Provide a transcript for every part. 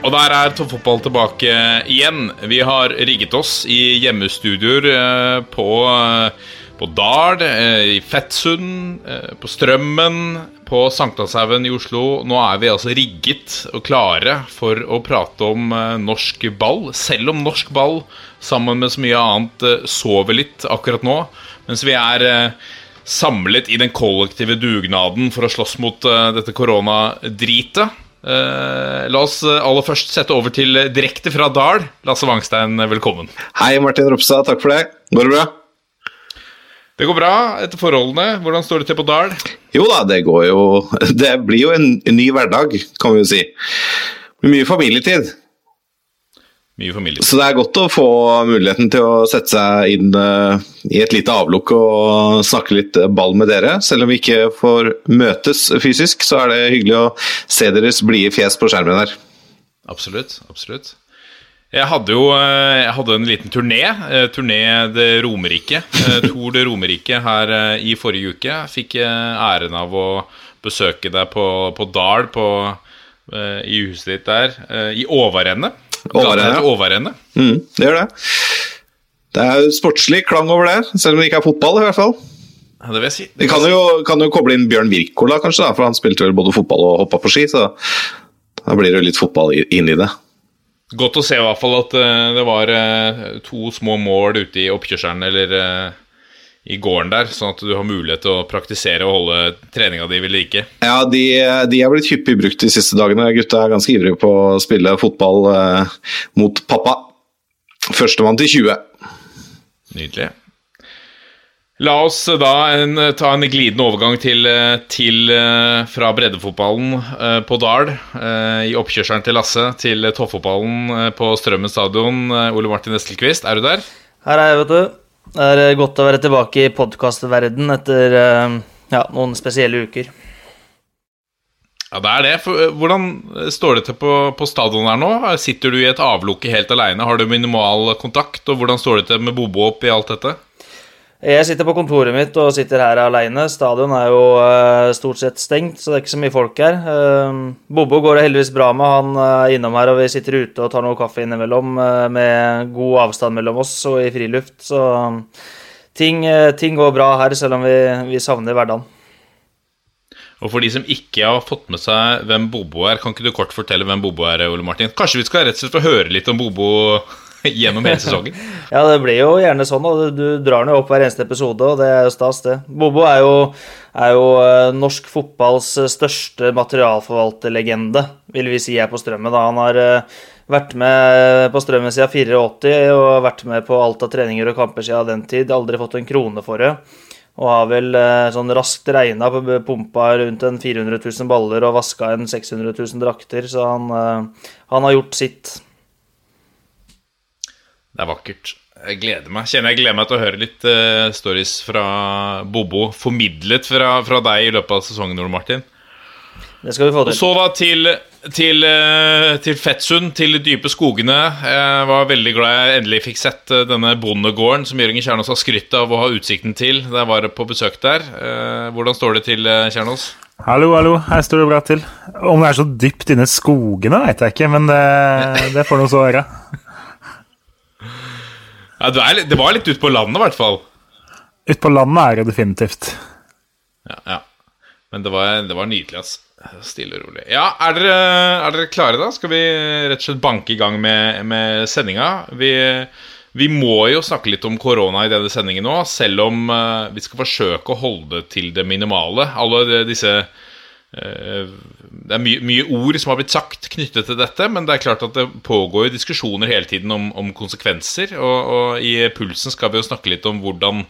Og der er toppfotball tilbake igjen. Vi har rigget oss i hjemmestudioer eh, på, eh, på Dal, eh, i Fettsund, på Strømmen, på Sankthanshaugen i Oslo. Nå er vi altså rigget og klare for å prate om norsk ball. Selv om norsk ball, sammen med så mye annet, sover litt akkurat nå. Mens vi er samlet i den kollektive dugnaden for å slåss mot dette koronadritet. Eh, la oss eh, aller først sette over til eh, direkte fra Dal. Lasse Wangstein, velkommen. Hei, Martin Ropstad. Takk for det. Går det bra? Det går bra etter forholdene. Hvordan står det til på Dal? Jo da, det går jo Det blir jo en, en ny hverdag, kan vi jo si. Mye familietid. Mye familie. Så det er godt å få muligheten til å sette seg inn eh, i et lite avlukk og snakke litt ball med dere. Selv om vi ikke får møtes fysisk, så er det hyggelig å se deres blide fjes på skjermen her. Absolutt. absolutt. Jeg hadde jo eh, jeg hadde en liten turné. eh, Turné det Romerike. eh, Tour det Romerike her eh, i forrige uke. Jeg fikk eh, æren av å besøke deg på, på Dal, på, eh, i huset ditt der, eh, i Åvarende. Ja. Åvarende. Mm, det gjør det. Det er sportslig klang over det, selv om det ikke er fotball, i hvert fall. Ja, det vil jeg si. Vi kan jo, kan jo koble inn Bjørn Wirkola, kanskje, da, for han spilte vel både fotball og hoppa på ski, så da blir det jo litt fotball inn i det. Godt å se i hvert fall at uh, det var uh, to små mål ute i oppkjørselen eller eh, i gården der, sånn at du har mulighet til å praktisere og holde treninga di ved like. Ja, de, de er blitt hyppig brukt de siste dagene. Gutta er ganske ivrige på å spille fotball eh, mot pappa. Førstemann til 20. Nydelig. La oss da en, ta en glidende overgang til, eh, til eh, fra breddefotballen eh, på Dal, eh, i oppkjørselen til Lasse, til toppfotballen på Strømmen stadion. Ole Martin Estelquist, er du der? Her er jeg, vet du. Det er eh, godt å være tilbake i podkastverden etter eh, ja, noen spesielle uker. Ja, det er det. For, eh, hvordan står det til på, på stadion her nå? Sitter du i et avlukke helt aleine? Har du minimal kontakt? Og hvordan står det til med Bobo oppi alt dette? Jeg sitter på kontoret mitt og sitter her aleine. Stadion er jo eh, stort sett stengt, så det er ikke så mye folk her. Eh, Bobo går det heldigvis bra med. Han eh, er innom her, og vi sitter ute og tar noe kaffe innimellom eh, med god avstand mellom oss og i friluft. Så ting, eh, ting går bra her, selv om vi, vi savner hverdagen. Og for de som ikke har fått med seg hvem Bobo er, kan ikke du kort fortelle hvem Bobo er, Ole Martin? Kanskje vi skal rett og slett få høre litt om Bobo gjennom hele sesongen? Ja, det blir jo gjerne sånn, og du, drar den jo opp hver eneste episode, og det er jo stas, det. Bobo er jo, er jo eh, norsk fotballs eh, største materialforvalterlegende, vil vi si er på Strømmen. Da. Han har eh, vært med på Strømmen siden 84 og vært med på alt av treninger og kamper siden den tid. Aldri fått en krone for det. Og har vel sånn raskt regna pumpa rundt en 400 000 baller og vaska en 600 000 drakter, så han, han har gjort sitt. Det er vakkert. Jeg gleder meg Kjenner jeg gleder meg til å høre litt uh, stories fra Bobo formidlet fra, fra deg i løpet av sesongen, Ole Martin. Det skal vi få Og til. så da til, til, uh, til Fettsund, til de dype skogene. Jeg var veldig glad jeg endelig fikk sett uh, denne bondegården som Jørgen Kjernås har skrytt av å ha utsikten til da jeg var på besøk der. Eh, Hvordan står det til, Kjernås? Hallo, hallo, her står det bra til. Om det er så dypt inne i skogene, veit jeg ikke, men det, det får nå så være. Ja, det, litt- det var litt ute på landet, i hvert fall. Ute på landet er det definitivt. Ja, ja. Men det var, det var nydelig, ass. Stille og rolig. Ja, er dere, er dere klare, da? Skal vi rett og slett banke i gang med, med sendinga? Vi, vi må jo snakke litt om korona i denne sendingen nå, selv om eh, vi skal forsøke å holde det til det minimale. Alle disse Det er mye, mye ord som har blitt sagt knyttet til dette, men det er klart at det pågår diskusjoner hele tiden om, om konsekvenser. Og, og i Pulsen skal vi jo snakke litt om hvordan,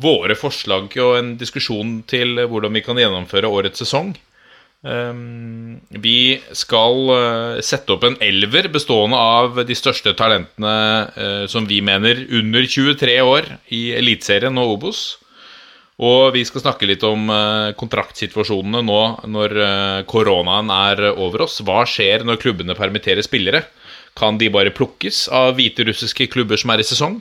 våre forslag og en diskusjon til hvordan vi kan gjennomføre årets sesong. Um, vi skal uh, sette opp en elver bestående av de største talentene som vi mener under 23 år i Eliteserien og Obos. Og vi skal snakke litt om uh, kontraktsituasjonene nå når koronaen er over oss. Hva skjer når klubbene permitterer spillere? Kan de bare plukkes av hviterussiske klubber som er i sesong?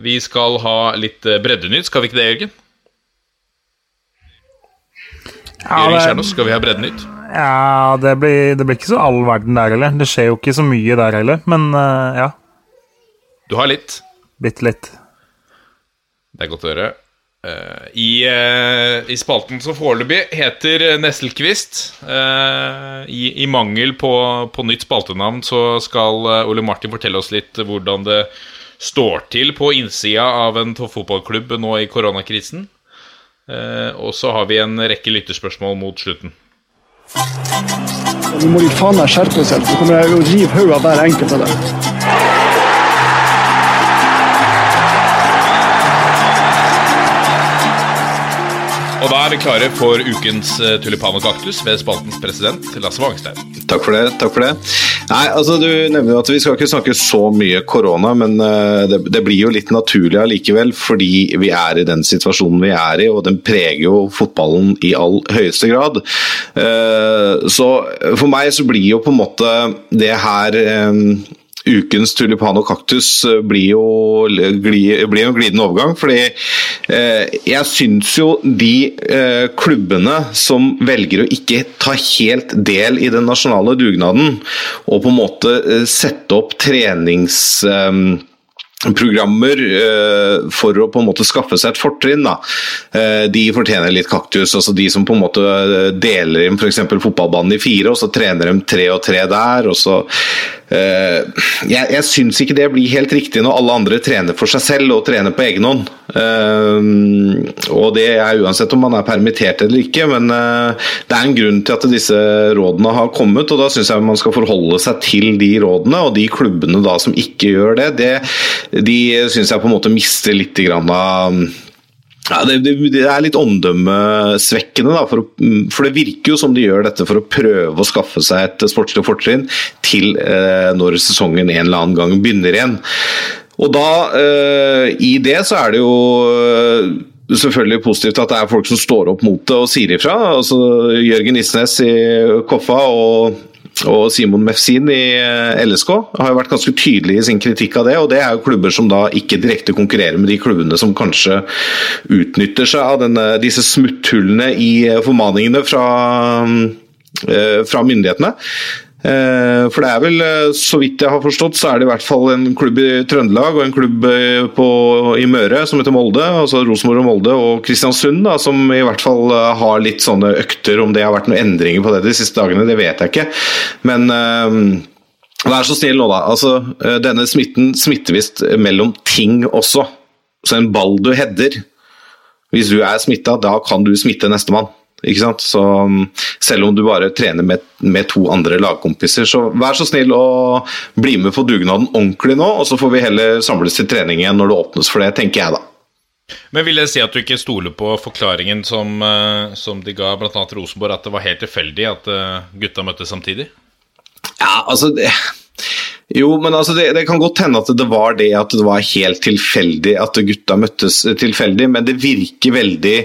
vi skal ha litt breddenytt, skal vi ikke det, Jørgen? Ja, det- Kjernås, skal vi ha breddenytt? Ja, det blir, det blir ikke så all verden der heller. Det skjer jo ikke så mye der heller, men eh, ja. Du har litt. Bitte litt. Det er godt å høre. Uh, i, uh, I spalten som foreløpig heter Nesselquist. Uh, i, I mangel på, på nytt spaltenavn så skal eh, Ole Martin fortelle oss litt hvordan det står til på innsida av en fotballklubb nå i koronakrisen. Eh, og så har vi en rekke lytterspørsmål mot slutten. Nå må de faen meg skjerpe seg, så kommer jeg å river hodet av hver enkelt av dem. Og da er vi klare for ukens eh, tulipan og kaktus ved spaltens president Lasse Wangstein. Takk for det. takk for det. Nei, altså Du nevner at vi skal ikke snakke så mye korona, men eh, det, det blir jo litt naturlig allikevel, fordi vi er i den situasjonen vi er i, og den preger jo fotballen i all høyeste grad. Eh, Så for meg så blir jo på en måte det her Ukens tulipan og kaktus eh, blir jo, blir en glidende overgang. fordi eh, jeg syns jo de eh, klubbene som velger å ikke ta helt del i den nasjonale dugnaden, og på en måte sette opp trenings... Programmer for å på en måte skaffe seg et fortrinn. da. De fortjener litt kaktus. altså De som på en måte deler inn f.eks. fotballbanen i fire, og så trener de tre og tre der. og så Jeg, jeg syns ikke det blir helt riktig når alle andre trener for seg selv og trener på egen hånd. Eh, og det er uansett om man er permittert eller ikke, men eh, det er en grunn til at disse rådene har kommet, og da syns jeg man skal forholde seg til de rådene. Og de klubbene da som ikke gjør det, det de syns jeg på en måte mister litt grann av ja, det, det, er litt omdømmesvekkende, da, for, å- for det virker jo som de gjør dette for å prøve å skaffe seg et sportslig fortrinn til eh, når sesongen en eller annen gang begynner igjen. Og da, eh, i det, så er det jo eh, selvfølgelig positivt at det er folk som står opp mot det og sier ifra. Altså, Jørgen Isnes i Koffa og og Simon Mefsin i eh, LSK har jo vært ganske tydelig i sin kritikk av det. og Det er jo klubber som da ikke direkte konkurrerer med de klubbene som kanskje utnytter seg av denne, disse smutthullene i eh, formaningene fra, eh, fra myndighetene. Eh, For det er vel, eh, så vidt jeg har forstått, så er det i hvert fall en klubb i Trøndelag og en klubb eh, på, i Møre som heter Molde, altså Rosenborg og Molde og Kristiansund, da, som i hvert fall har litt sånne økter. Om det har vært noen endringer på det de siste dagene, det vet jeg ikke. Men vær så snill nå, da. Altså, denne smitten smitter visst mellom ting også. Så en ball du header Hvis du er smitta, da kan du smitte nestemann. Ikke sant? Så um, selv om du bare trener med, med to andre lagkompiser, så vær så snill å bli med på dugnaden ordentlig nå, og så får vi heller samles til trening igjen når det åpnes for det, tenker jeg da. Men vil det si at du ikke stoler på forklaringen som, eh, som de ga bl.a. Rosenborg, at det var helt tilfeldig at eh, gutta møttes samtidig? Ja, altså det, Jo, men altså det, det kan godt hende at det var det at det var helt tilfeldig at gutta møttes tilfeldig, men det virker veldig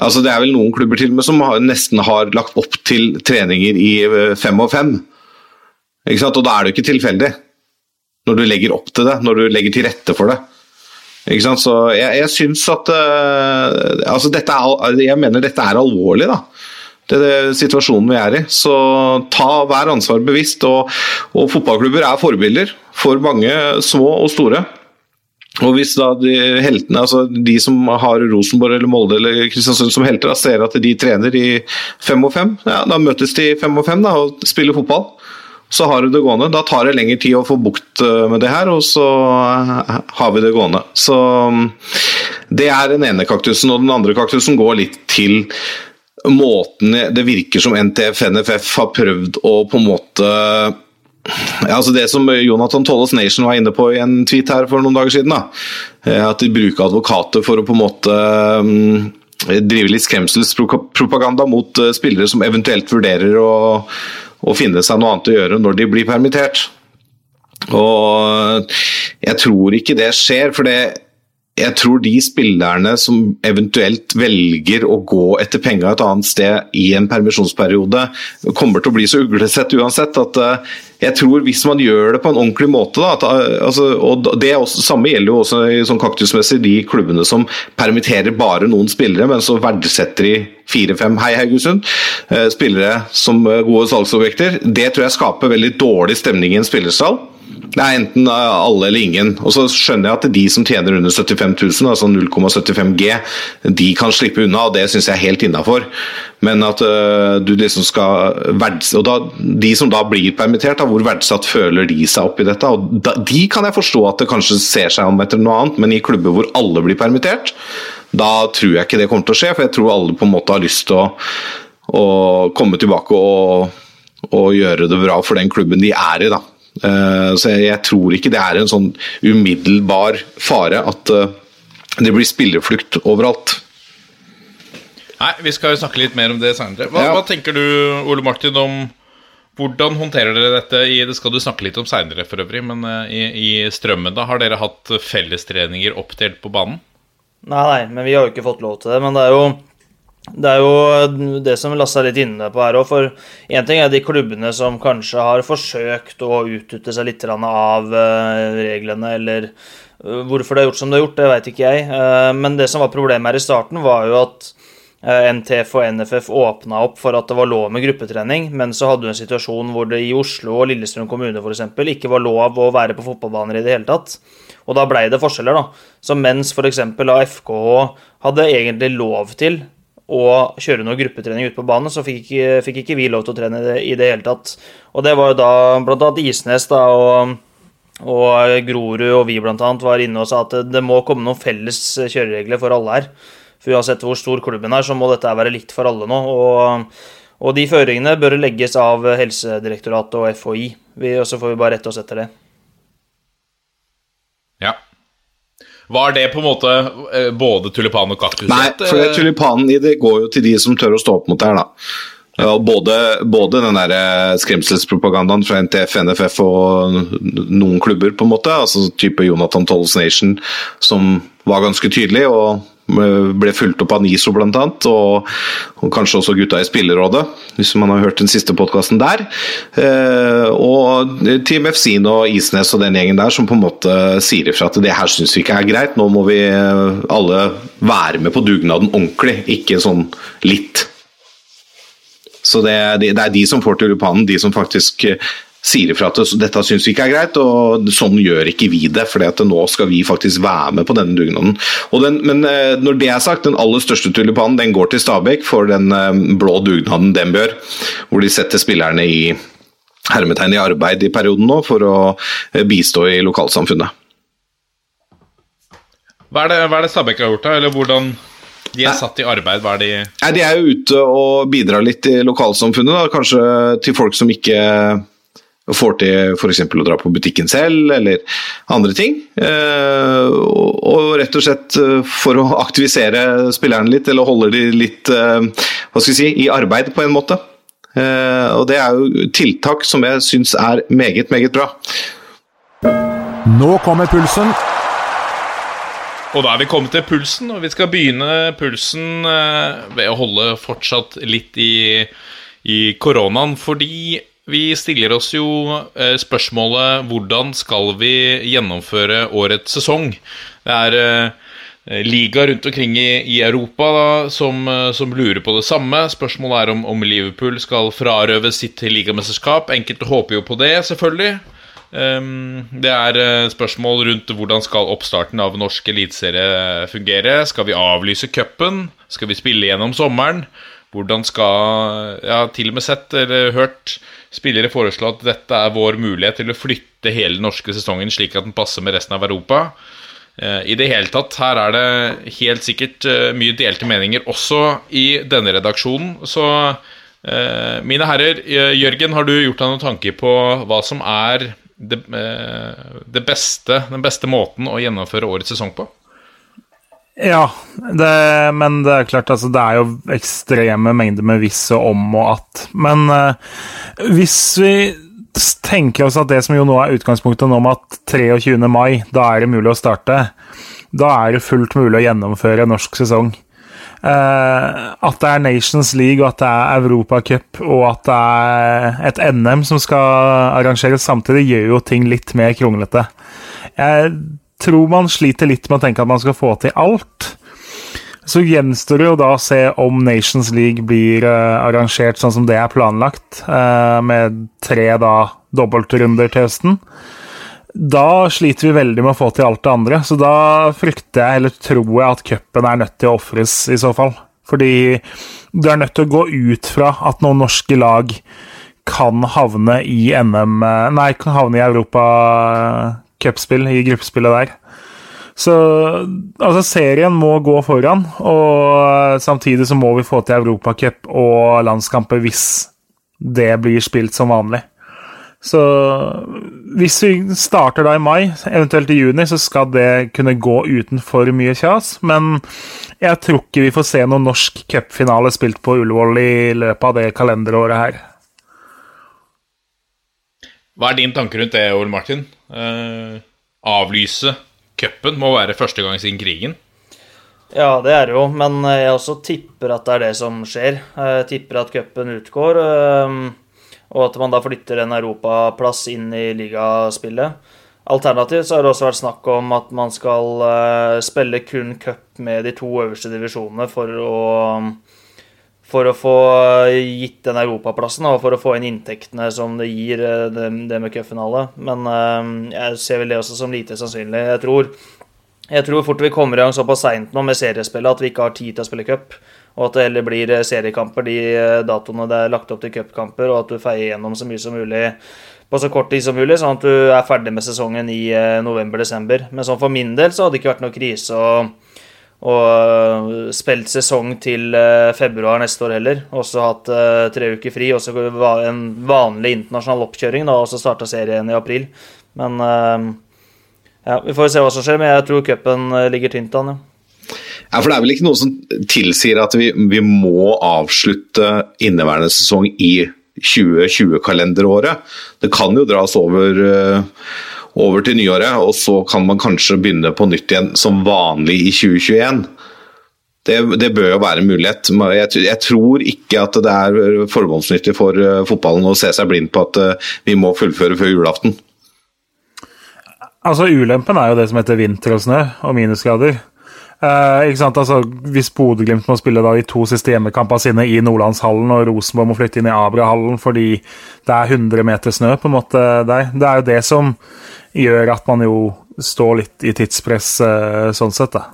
Altså Det er vel noen klubber til og med som har, nesten har lagt opp til treninger i eh, fem og fem. Ikke sant? Og da er det jo ikke tilfeldig. Når du legger opp til det, når du legger til rette for det. Ikke sant? Så jeg, jeg syns at uh, altså dette er, Jeg mener dette er alvorlig, da. Det er det situasjonen vi er i. Så ta hver ansvar bevisst. Og, og fotballklubber er forbilder for mange små og store. Og hvis da de heltene, altså de som har Rosenborg eller Molde eller Kristiansund som helter, da ser at de trener i fem og fem, ja, da møtes de fem og fem da, og spiller fotball. Så har du det gående. Da tar det lengre tid å få bukt eh, med det her, og så eh, har vi det gående. Så mm, det er den ene kaktusen, og den andre kaktusen går litt til måten det virker som NTF NFF har prøvd å på en måte ja, altså Det som Jonathan Tolles Nation var inne på i en tweet her for noen dager siden, da, eh, at de bruker advokater for å på en måte mm, drive litt skremselspropaganda mot eh, spillere som eventuelt vurderer å, å finne seg noe annet å gjøre når de blir permittert. Og jeg tror ikke det skjer, for det, jeg tror de spillerne som eventuelt velger å gå etter penga et annet sted i en permisjonsperiode, kommer til å bli så uglesett uansett at uh, jeg tror hvis man gjør det på en ordentlig måte da, at, uh, altså, og Det også, samme gjelder jo også sånn kaktusmessig de klubbene som permitterer bare noen spillere, men så verdsetter de fire-fem Hei Haugesund, uh, spillere som gode salgsobjekter. Det tror jeg skaper veldig dårlig stemning i en spillersal. Det er enten alle eller ingen. Og så skjønner jeg at de som tjener under 75 000, altså 0,75 G, de kan slippe unna, og det syns jeg er helt innafor. Men at du liksom skal verdse... Og da, de som da blir permittert, da, hvor verdsatt føler de seg oppi dette? Og da, de kan jeg forstå at det kanskje ser seg om etter noe annet, men i klubber hvor alle blir permittert, da tror jeg ikke det kommer til å skje, for jeg tror alle på en måte har lyst til å, å komme tilbake og, og gjøre det bra for den klubben de er i. da. Eh, så jeg, tror ikke det er en sånn umiddelbar fare at eh, det blir spillerflukt overalt. Nei, vi skal jo snakke litt mer om det senere. Hva, Ja. hva tenker du, Ole Martin, om hvordan håndterer dere dette i Det skal du snakke litt om seinere, for øvrig, men eh, i, i Strømmen, da har dere hatt fellestreninger oppdelt på banen? Nei, nei, men vi har jo ikke fått lov til det. Men det er jo det, er jo det som Lasse er litt inne på her òg. For én ting er de klubbene som kanskje har forsøkt å utnytte seg litt av eh, reglene, eller eh, hvorfor det er gjort som det er gjort, det veit ikke jeg. Eh, Men det som var problemet her i starten, var jo at NTF og NFF åpna opp for at det var lov med gruppetrening, men så hadde du en situasjon hvor det i Oslo og Lillestrøm kommune eksempel, ikke var lov å være på fotballbaner i det hele tatt. Og da blei det forskjeller, da. Så mens f.eks. FKH hadde egentlig lov til å kjøre noe gruppetrening ute på banen, så fikk fikk ikke vi lov til å trene det, i det hele tatt. Og det var jo da annet Isnes da, og, og Grorud og vi annet var inne og sa at det må komme noen felles kjøreregler for alle her. For uansett hvor stor klubben er, så må dette være likt for alle nå. Og, og de føringene bør legges av Helsedirektoratet og FHI. Vi, og så får vi bare rette oss etter det. Ja. Var det på en måte eh, både tulipan og kaktus? Nei, for det, tulipanen i det går jo til de som tør å stå opp mot det her, da. Ja, både, både den der eh, skremselspropagandaen fra NTF, NFF og noen klubber, på en måte, altså type Jonathan Tolles Nation, som var ganske tydelig og ble fulgt opp av NISO bl.a., og, og kanskje også gutta i Spillerådet, hvis man har hørt den siste podkasten der. Eh, og Team Efsin og Isnes og den gjengen der som på en måte sier ifra at det her syns vi ikke er greit, nå må vi eh, alle være med på dugnaden ordentlig, ikke sånn litt. Så det de, det er de som får til lupanen, de som faktisk eh, sier ifra at dette syns vi ikke er greit, og sånn gjør ikke vi det. For nå skal vi faktisk være med på denne dugnaden. Den, men eh, når det er sagt, den aller største tulipanen den går til Stabæk for den eh, blå dugnaden den bør, hvor de setter spillerne i hermetegn i arbeid i perioden nå for å eh, bistå i lokalsamfunnet. Hva er det, hva er det Stabæk har gjort, da? Eller hvordan de er satt i arbeid? Hva er de Nei, De er jo ute og bidrar litt i lokalsamfunnet, da. kanskje til folk som ikke får til f.eks. å dra på butikken selv, eller andre ting. Eh, og, og rett og slett eh, for å aktivisere spillerne litt, eller holde de litt eh, hva skal vi si, i arbeid på en måte. Eh, og det er jo tiltak som jeg syns er meget, meget bra. Nå kommer pulsen. Og da er vi kommet til pulsen, og vi skal begynne pulsen ved å holde fortsatt litt i, i koronaen, fordi vi stiller oss jo eh, spørsmålet hvordan skal vi gjennomføre årets sesong? Det er eh, liga rundt omkring i, Europa da, som, eh, som lurer på det samme. Spørsmålet er om, om Liverpool skal frarøve sitt ligamesterskap. Enkelte håper jo på det, selvfølgelig. Um, det er spørsmål rundt hvordan skal oppstarten av norsk eliteserie fungere. Skal vi avlyse cupen? Skal vi spille gjennom sommeren? Hvordan skal Jeg har til og med sett eller hørt spillere foreslå at dette er vår mulighet til å flytte hele den norske sesongen slik at den passer med resten av Europa. Eh, I det hele tatt, her er det helt sikkert eh, mye delte meninger også i denne redaksjonen. Så Eh, mine herrer, Jørgen, har du gjort deg noen tanker på hva som er det, det beste, den beste måten å gjennomføre årets sesong på? Ja, det, men det er klart altså, det er jo ekstreme mengder med hvis og om og at. Men eh, hvis vi tenker oss at det som jo nå er utgangspunktet nå med at 23. mai, da er det mulig å starte, da er det fullt mulig å gjennomføre en norsk sesong. Eh, at det er Nations League, og at det er Europacup og at det er et NM som skal arrangeres samtidig, gjør jo ting litt mer kronglete. Jeg tror man sliter litt med å tenke at man skal få til alt. Så gjenstår det jo da å se om Nations League blir uh, arrangert sånn som det er planlagt, uh, med tre da dobbeltrunder til høsten. Da sliter vi veldig med å få til alt det andre, så da frykter jeg, eller tror jeg, at cupen er nødt til å ofres i så fall. Fordi du er nødt til å gå ut fra at noen norske lag kan havne i NM Nei, kan havne i Europa-cupspill, i gruppespillet der. Så altså, serien må gå foran, og samtidig så må vi få til Europacup og landskamper hvis det blir spilt som vanlig. Så hvis vi starter da i mai, eventuelt i juni, så skal det kunne gå uten for mye kjas. Men jeg tror ikke vi får se noen norsk cupfinale spilt på Ullevål i løpet av det kalenderåret her. Hva er din tanke rundt det, Ole Martin? Eh, avlyse cupen må være første gang siden krigen. Ja, det er det jo, men jeg også tipper at det er det som skjer. Jeg tipper at cupen utgår, og at man da flytter en europaplass inn i ligaspillet. Alternativt så har det også vært snakk om at man skal spille kun cup med de to øverste divisjonene for å for å få gitt den europaplassen og for å få inn inntektene som det gir øh, det, det med cupfinale. Men øh, jeg ser vel det også som lite sannsynlig. Jeg tror, jeg tror fort vi kommer i gang såpass seint nå med seriespillet at vi ikke har tid til å spille cup. Og at det heller blir øh, seriekamper de datoene det er lagt opp til cupkamper, og at du feier gjennom så mye som mulig på så kort tid som mulig, sånn at du er ferdig med sesongen i november-desember. Men sånn for min del så hadde det ikke vært noe krise å og spilt sesong til februar neste år heller. Også hatt uh, tre uker fri. Også en vanlig internasjonal oppkjøring, da, og starta serien i april. Men ja, vi får se hva som skjer, men jeg tror cupen ligger tynt an, ja. Ja, for Det er vel ikke noe som tilsier at vi, vi må avslutte inneværende sesong i 2020-kalenderåret. Det kan jo dras over uh, over til nyåret, og så kan man kanskje begynne på nytt igjen som vanlig i 2021. Det, det bør jo være en mulighet. Jeg, jeg, tror ikke at det er formålsnyttig for uh, fotballen å se seg blind på at uh, vi må fullføre før julaften. Altså Ulempen er jo det som heter vinter og snø og minusgrader. Eh, ikke sant? Altså, hvis Bodø-Glimt må spille da de to siste hjemmekampene sine i Nordlandshallen, og Rosenborg må flytte inn i Abrahallen fordi det er 100 meter snø på en måte der, det er jo det som gjør at man jo står litt i tidspress uh, sånn sett, da.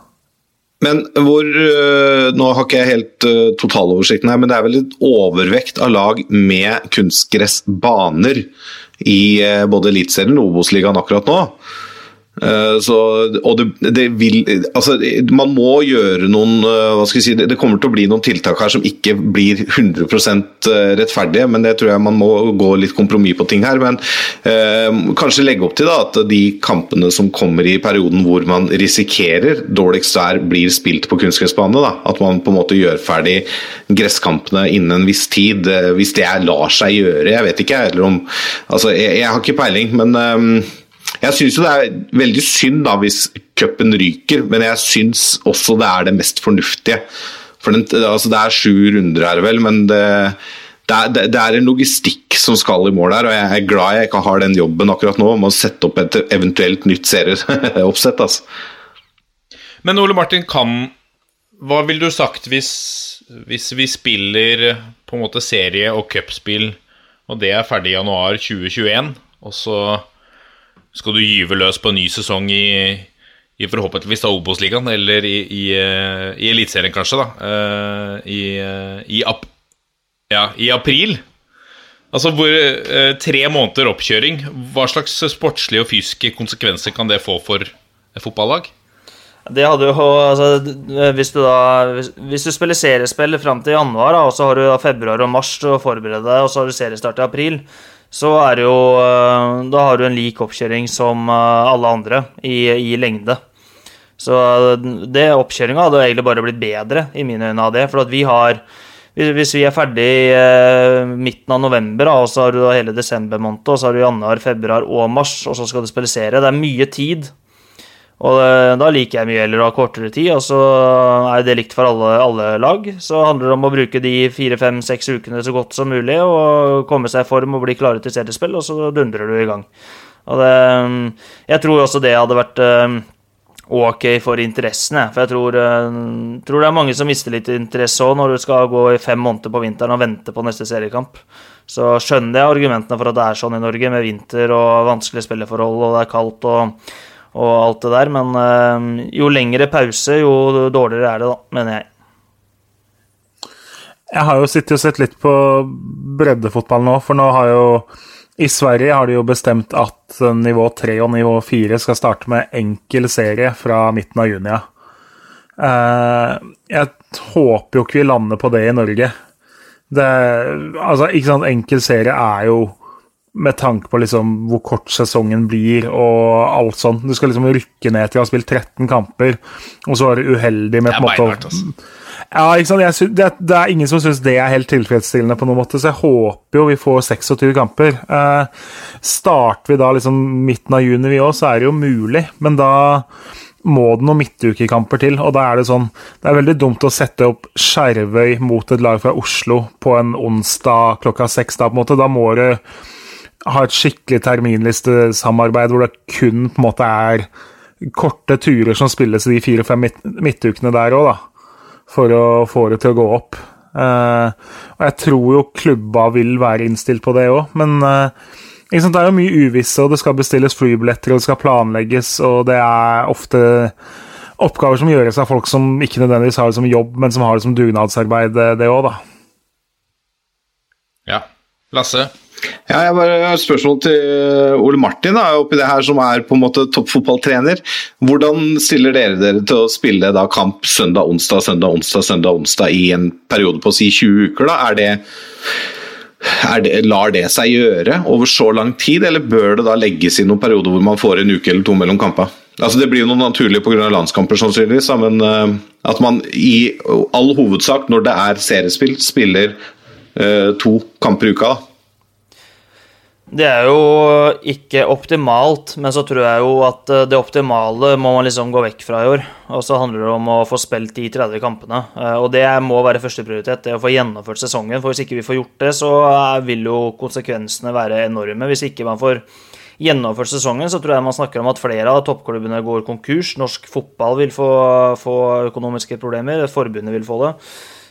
Men hvor uh, Nå har ikke jeg helt uh, totaloversikten her, men det er vel et overvekt av lag med kunstgressbaner i både Eliteserien og Obos-ligaen akkurat nå. Så, og det, det vil, altså, man må gjøre noen hva skal jeg si, Det kommer til å bli noen tiltak her som ikke blir 100% rettferdige, men det tror jeg man må gå litt kompromiss på ting her. Men eh, kanskje legge opp til da, at de kampene som kommer i perioden hvor man risikerer dårligst vær, blir spilt på kunstgressbane. At man på en måte gjør ferdig gresskampene innen en viss tid. Hvis det lar seg gjøre, jeg vet ikke. Eller om, altså, jeg, jeg har ikke peiling, men eh, jeg syns jo det er veldig synd da hvis cupen ryker, men jeg syns også det er det mest fornuftige. For den, altså det er sju runder her, vel, men det, det, er, det, er, en logistikk som skal i mål her. Og jeg er glad jeg ikke har den jobben akkurat nå med å sette opp et eventuelt nytt serieoppsett. Altså. Men Ole Martin, kan Hva ville du sagt hvis, hvis vi spiller på en måte serie- og cupspill, og det er ferdig i januar 2021, og så skal du gyve løs på en ny sesong i, i forhåpentligvis da Obos-ligaen, eller i, i, eh, i Eliteserien kanskje, da. Uh, I, uh, i, ap ja, i april. Altså hvor Tre måneder oppkjøring. Hva slags sportslige og fysiske konsekvenser kan det få for et fotballag? Det hadde jo altså, Hvis du da Hvis, hvis du spiller seriespill fram til januar, da, og så har du da februar og mars til å forberede deg, og så har du seriestart i april, så er det jo eh, Da har du en lik oppkjøring som eh, alle andre i, i lengde. Så eh, det oppkjøringa hadde egentlig bare blitt bedre, i mine øyne, av det. For vi har hvis vi er ferdig midten av november, og så har du hele desember måned, og så har du januar, februar og mars, og så skal du spille serie, det er mye tid. Og eh, da liker jeg mye heller å ha kortere tid, og så er det likt for alle, alle lag. Så handler det om å bruke de fire, fem, seks ukene så godt som mulig, og komme seg i form og bli klare til seriespill, og så dundrer du i gang. Og det, jeg tror også det hadde vært eh, ok for interessen, jeg. For jeg tror, eh, tror det er mange som mister litt interesse òg når du skal gå i fem måneder på vinteren og vente på neste seriekamp. Så skjønner jeg argumentene for at det er sånn i Norge, med vinter og vanskelige spilleforhold, og det er kaldt og, og alt det der, men eh, jo lengre pause, jo dårligere er det, da, mener jeg. Jeg har jo sittet og sett litt på breddefotball nå, for nå har jo I Sverige har de jo bestemt at nivå 3 og nivå 4 skal starte med enkel serie fra midten av juni. Eh, jeg håper jo ikke vi lander på det i Norge. Det, altså, ikke sant, enkel serie er jo med tanke på liksom hvor kort sesongen blir og alt sånt. Du skal liksom rykke ned til å ha spilt 13 kamper, og så er du uheldig med på en måte å- altså. ja, ikke sant? Jeg sy det, det er ingen som syns det er helt tilfredsstillende, på noen måte, så jeg håper jo vi får 26 kamper. Eh, starter vi da liksom midten av juni, vi òg, så er det jo mulig, men da må det noen midtukekamper til. Og da er det sånn Det er veldig dumt å sette opp Skjervøy mot et lag fra Oslo på en onsdag klokka seks. Da, på en måte. da må du ha et skikkelig terminlistesamarbeid hvor det kun på en måte er korte turer som spilles i de fire-fem midt midtukene der òg, da for å få det til å gå opp. Uh, og jeg tror jo klubba vil være innstilt på det òg, men uh, sant, det er jo mye uvisse, og det skal bestilles flybilletter, og det skal planlegges, og det er ofte oppgaver som gjøres av folk som ikke nødvendigvis har det som jobb, men som har det som dugnadsarbeid, det- det òg, da. Ja. Lasse? Ja, jeg bare har et spørsmål til eh, Ole Martin, da, oppi det her som er på en måte toppfotballtrener. Hvordan stiller dere dere til å spille da kamp søndag, onsdag, søndag, onsdag, søndag, onsdag i en periode på si 20 uker? da? Er det, er det, lar det seg gjøre over så lang tid, eller bør det da legges inn noen perioder hvor man får en uke eller to mellom kamper? Altså Det blir jo noe naturlig pga. landskamper, sannsynligvis, men eh, at man i all hovedsak, når det er seriespill, spiller eh, to kamper i uka. da. Det er jo ikke optimalt, men så tror jeg jo at eh, det optimale må man liksom gå vekk fra i år. Og så handler det om å få spilt de 30 kampene. Eh, Og det må være førsteprioritet, det å få gjennomført sesongen. For hvis ikke vi får gjort det, så eh, vil jo konsekvensene være enorme. Hvis ikke man får gjennomført sesongen, så tror jeg man snakker om at flere av toppklubbene går konkurs. Norsk fotball vil få, få økonomiske problemer, forbundet vil få det.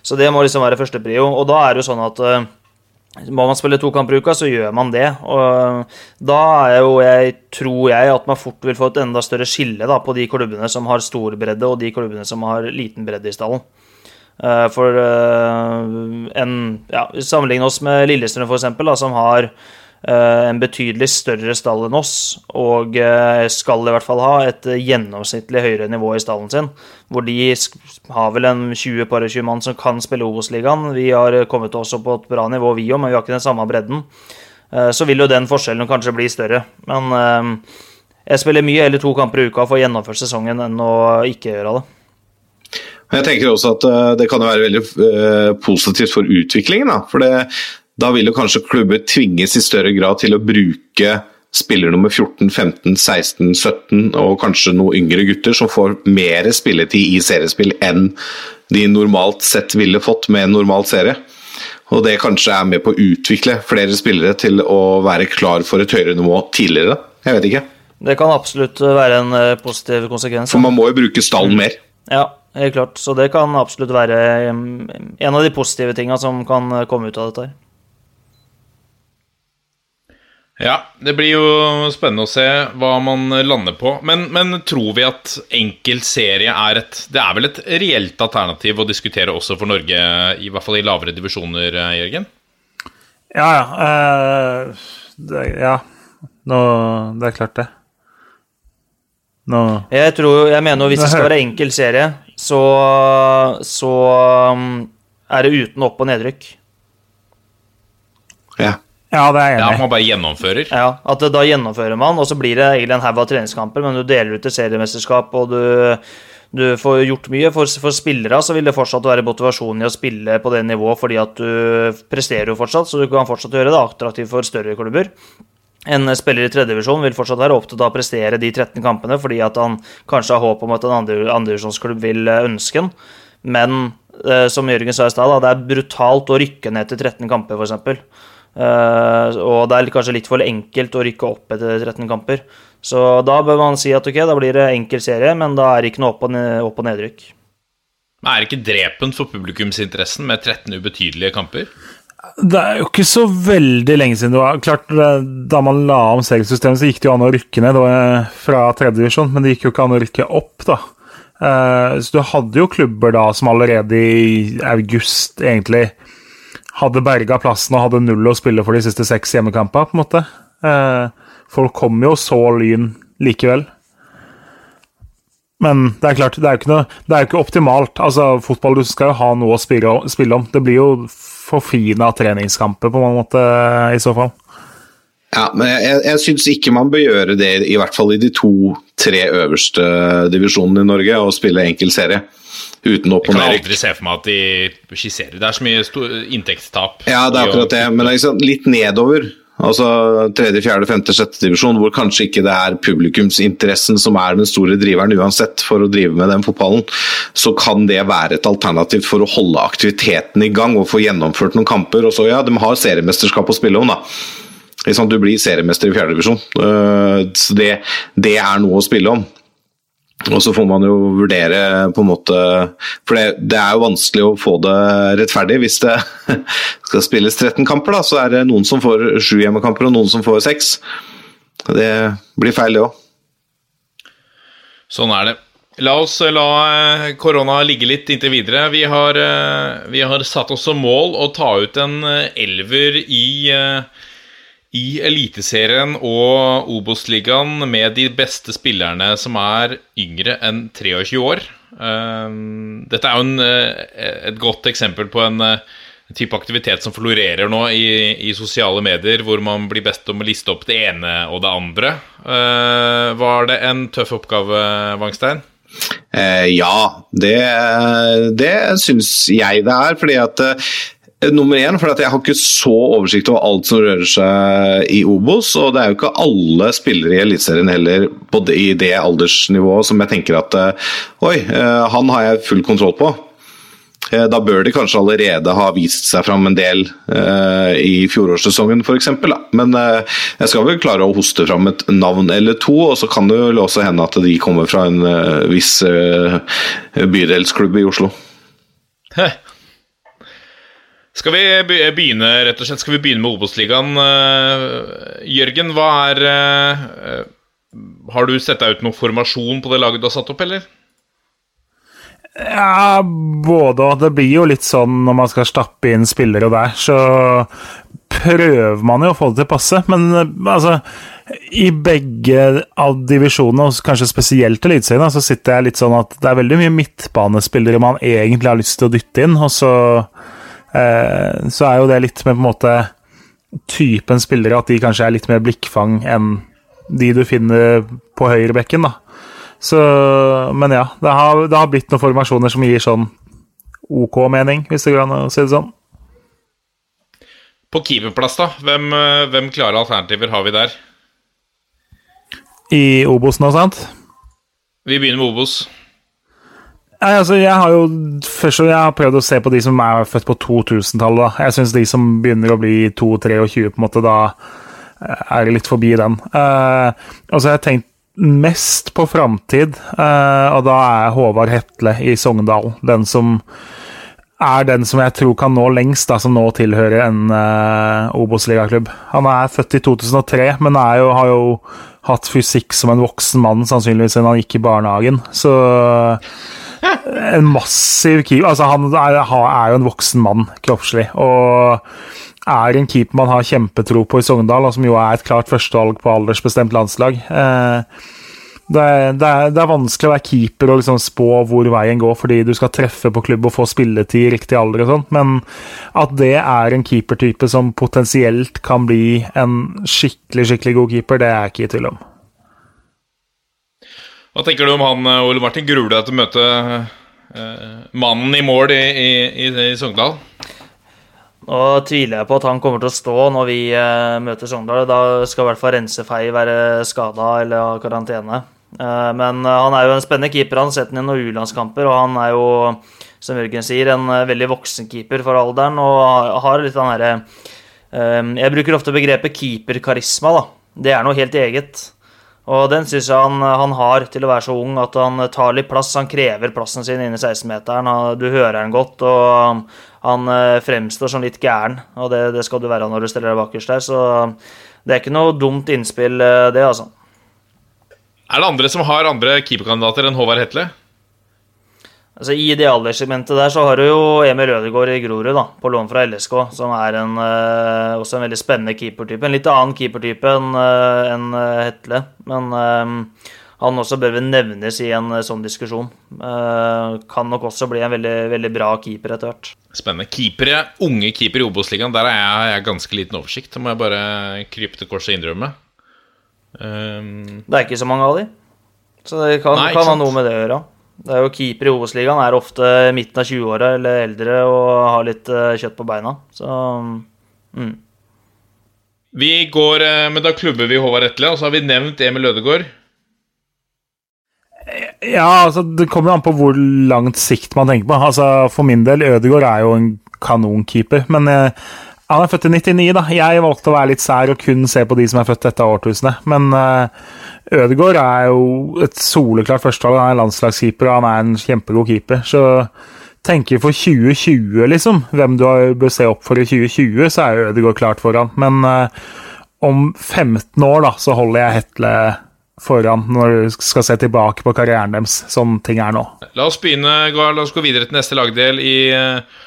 Så det må liksom være førsteprio. Og da er det jo sånn at må man spille to kamper i uka, så gjør man det. Og da er jo jeg, tror jeg, at man fort vil få et enda større skille da, på de klubbene som har stor bredde, og de klubbene som har liten bredde i stallen. Eh, For eh, en ja, Sammenligne oss med Lillestrøm, for da, som har en betydelig større stall enn oss, og eh, skal i hvert fall ha et gjennomsnittlig høyere nivå i stallen sin, hvor de har vel en 20-20 mann som kan spille Obos-ligaen. Vi har kommet også på et bra nivå, vi òg, men vi har ikke den samme bredden. Eh, Så vil jo den forskjellen kanskje bli større. Men eh, jeg spiller mye eller to kamper i uka for å gjennomføre sesongen enn å ikke gjøre det. Jeg tenker også at eh, det kan være veldig eh, positivt for utviklingen. Da. For det, da vil jo kanskje klubber tvinges i større grad til å bruke spiller nummer 14, 15, 16, 17 og kanskje noen yngre gutter som får mer spilletid i seriespill enn de normalt sett ville fått med en normal serie. Og det kanskje er med på å utvikle flere spillere til å være klar for et høyere nivå tidligere. Jeg vet ikke. Det kan absolutt være en eh, positiv konsekvens. For man må jo bruke stallen mer. Ja, helt klart. Så det kan absolutt være mm, en av de positive tinga som kan eh, komme ut av dette her. Ja, det blir jo spennende å se hva man lander på. Men, men tror vi at enkel serie er et Det er vel et reelt alternativ å diskutere også for Norge, i hvert fall i lavere divisjoner, eh, Jørgen? Ja, ja. eh, det, ja. Nå, det er klart, det. Nå Jeg, tror, jeg mener jo hvis det skal være enkel serie, så, så um, er det uten opp- og nedrykk. Ja. Ja, det er jeg enig i. man bare gjennomfører. Ja, at Da gjennomfører man, og så blir det egentlig en haug av treningskamper, men du deler ut til seriemesterskap, og du, du får gjort mye. For, for spillere så vil det fortsatt være motivasjon i å spille på det nivået, fordi at du presterer jo fortsatt, så du kan fortsatt gjøre det attraktivt for større klubber. En spiller i tredjedivisjon vil fortsatt være opptatt av å prestere de 13 kampene, fordi at han kanskje har håp om at en andre- andredivisjonsklubb vil eh, ønske han. Men eh, som Jørgen sa i stad, det er brutalt å rykke ned til 13 kamper, f.eks. Uh, og det er kanskje litt for enkelt å rykke opp etter 13 kamper. Så da bør man si at ok, da blir det enkel serie, men da er det ikke noe opp- og, ned, opp og nedrykk. Men er det ikke drepen for publikumsinteressen med 13 ubetydelige kamper? Det er jo ikke så veldig lenge siden det var klart Da man la om seriesystemet, så gikk det jo an å rykke ned fra tredje divisjon, men det gikk jo ikke an å rykke opp, da. Eh, Så du hadde jo klubber da som allerede i august egentlig hadde berga plassen og hadde null å spille for de siste seks hjemmekampene, på en måte. Eh, Folk kom jo så Lyn likevel. Men det er klart, det er jo ikke, ikke optimalt. Altså, Fotball du skal jo ha noe å spille, om. Det blir jo forfina treningskamper, på en måte, i så fall. Ja, men jeg, jeg syns ikke man bør gjøre det, i hvert fall i de to-tre øverste divisjonene i Norge, og spille enkel serie. Uten opp Jeg kan aldri se for meg at de skisserer. Det er så mye inntektstap. Ja, det er akkurat det, men liksom litt nedover. Altså tredje, fjerde, femte, sjette divisjon, hvor kanskje ikke det er publikumsinteressen som er den store driveren uansett for å drive med den fotballen, så kan det være et alternativ for å holde aktiviteten i gang og få gjennomført noen kamper. Og så, ja, de har seriemesterskap å spille om, da. Du blir seriemester i fjerde divisjon. Øh, Så det, det er noe å spille om. Og så får man jo vurdere på en måte For det, det er jo vanskelig å få det rettferdig. Hvis det skal spilles 13 kamper, da, så er det noen som får sju hjemmekamper og noen som får seks. Det blir feil, det òg. Sånn er det. La oss eh, la eh, korona ligge litt inntil videre. Vi har, eh, vi har satt oss som mål å ta ut en elver i, i Eliteserien og Obos-ligaen med de beste spillerne som er yngre enn 23 år. Eh, Dette er jo en, eh, et godt eksempel på en eh, type aktivitet som florerer nå i, i sosiale medier, hvor man blir bedt om å liste opp det ene og det andre. Eh, Var det en tøff oppgave, Wangstein? Ja, det, det syns jeg det er. fordi at Nummer én, for jeg har ikke så oversikt over alt som rører seg i Obos. Og det er jo ikke alle spillere i Eliteserien heller i det aldersnivået som jeg tenker at eh, Oi, eh, han har jeg full kontroll på. Eh, Da bør de kanskje allerede ha vist seg fram en del eh, i fjorårssesongen f.eks. Men eh, jeg skal vel klare å hoste fram et navn eller to, og så kan det jo også hende at de kommer fra en eh, viss eh, bydelsklubb i Oslo. Heh. Skal vi begynne rett og slett, skal vi begynne med Obos-ligaen? Eh, Jørgen, hva er eh, Har du sett deg ut noen formasjon på det laget du har satt opp, eller? Ja, både og. Det blir jo litt sånn når man skal stappe inn spillere der, så prøver man jo å få det til å passe. Men eh, altså I begge av divisjonene, og kanskje spesielt Eliteserien, så sitter jeg litt sånn at det er veldig mye midtbanespillere man egentlig har lyst til å dytte inn, og så Så er jo det litt med på en måte typen spillere, at de kanskje er litt mer blikkfang enn de du finner på høyrebekken, da. Så, men ja, det har, det har blitt noen formasjoner som gir sånn OK mening, hvis det går an å si det sånn. På keeperplass, da? Hvem, eh, hvem klare alternativer har vi der? I Obos nå, sant? Vi begynner med Obos. Nei, altså, jeg har jo først og jeg har prøvd å se på de som er født på 2000-tallet. Jeg syns de som begynner å bli 2-23, på en måte, da eh, er litt forbi den. Uh, og så har jeg tenkt mest på framtid, uh, og da er Håvard Hetle i Sogndal den som er den som jeg tror kan nå lengst, da, som nå tilhører en uh, Obos-ligaklubb. Han er født i 2003, men jo, har jo hatt fysikk som en voksen mann sannsynligvis siden han gikk i barnehagen. Så en massiv keeper Altså, han er, er jo en voksen mann kroppslig. Og er en keeper man har kjempetro på i Sogndal, og som jo er et klart førstevalg på aldersbestemt landslag. Eh, Det er, det, er, det er vanskelig å være keeper og liksom spå hvor veien går, fordi du skal treffe på klubb og få spilletid i riktig alder og sånt, men at det er en keepertype som potensielt kan bli en skikkelig, skikkelig god keeper, det er jeg ikke i tvil om. Hva tenker du om han, eh, Ole Martin? Gruer du deg til å møte eh, mannen i mål i, i, i, i Sogndal? Nå tviler jeg på at han kommer til å stå når vi eh, møter Sogndal. Da skal i hvert fall Rensefei være skada eller ha karantene. Eh, men eh, han er jo en spennende keeper. Han har sett ham i noen U-landskamper, og han er jo, som Jørgen sier, en eh, veldig voksen keeper for alderen og har- litt den herre Jeg bruker ofte begrepet keeperkarisma, da. Det er noe helt eget. Og den syns jeg han, han har til å være så ung at han tar litt plass. Han krever plassen sin inne i 16-meteren. Du hører han godt, og han, han eh, fremstår som litt gæren. Og det, det skal du være når du stiller deg bakerst der, så det er ikke noe dumt innspill, eh, det, altså. Er det andre som har andre keeperkandidater enn Håvard Hetle? Altså, I idealversegmentet der så har du jo Emil Ødegaard i Grorud, da, på lån fra LSK, som er en, eh, også en veldig spennende keepertype. En litt annen keepertype enn eh, enn, eh, Hetle, men eh, han også bør vel nevnes i en eh, sånn diskusjon. Eh, kan nok også bli en veldig, veldig bra keeper etter hvert. Spennende. Keepere, unge keepere i Obos-ligaen, der er jeg, jeg ganske liten oversikt. Det må jeg bare krype til korset og innrømme. Um, Det er ikke så mange av de, så det kan, Nei, kan ha noe med det å gjøre. Det er jo Keeper i Obos-ligaen er ofte midten av 20-åra eller eldre og har litt eh, kjøtt på beina. Så mm. vi går, eh, men Da klubber vi Håvard Etle, og så har vi nevnt Emil Ødegaard. Ja, altså, det kommer jo an på hvor langt sikt man tenker på. Altså, For min del, Ødegaard er jo en kanonkeeper, men eh, han er født i 99, da. Jeg valgte å være litt sær og kun se på de som er født dette årtusenet. Men eh, Ødegaard er jo et soleklart førstevalg. Han er landslagskeeper, og han er en kjempegod keeper. Så tenker for 2020, liksom, hvem du bør se opp for i 2020, så er jo Ødegaard klart foran. Men uh, om 15 år, da, så holder jeg Hetle foran når du skal se tilbake på karrieren deres, sånn ting er nå. La oss begynne, la oss gå videre til neste lagdel i, eh,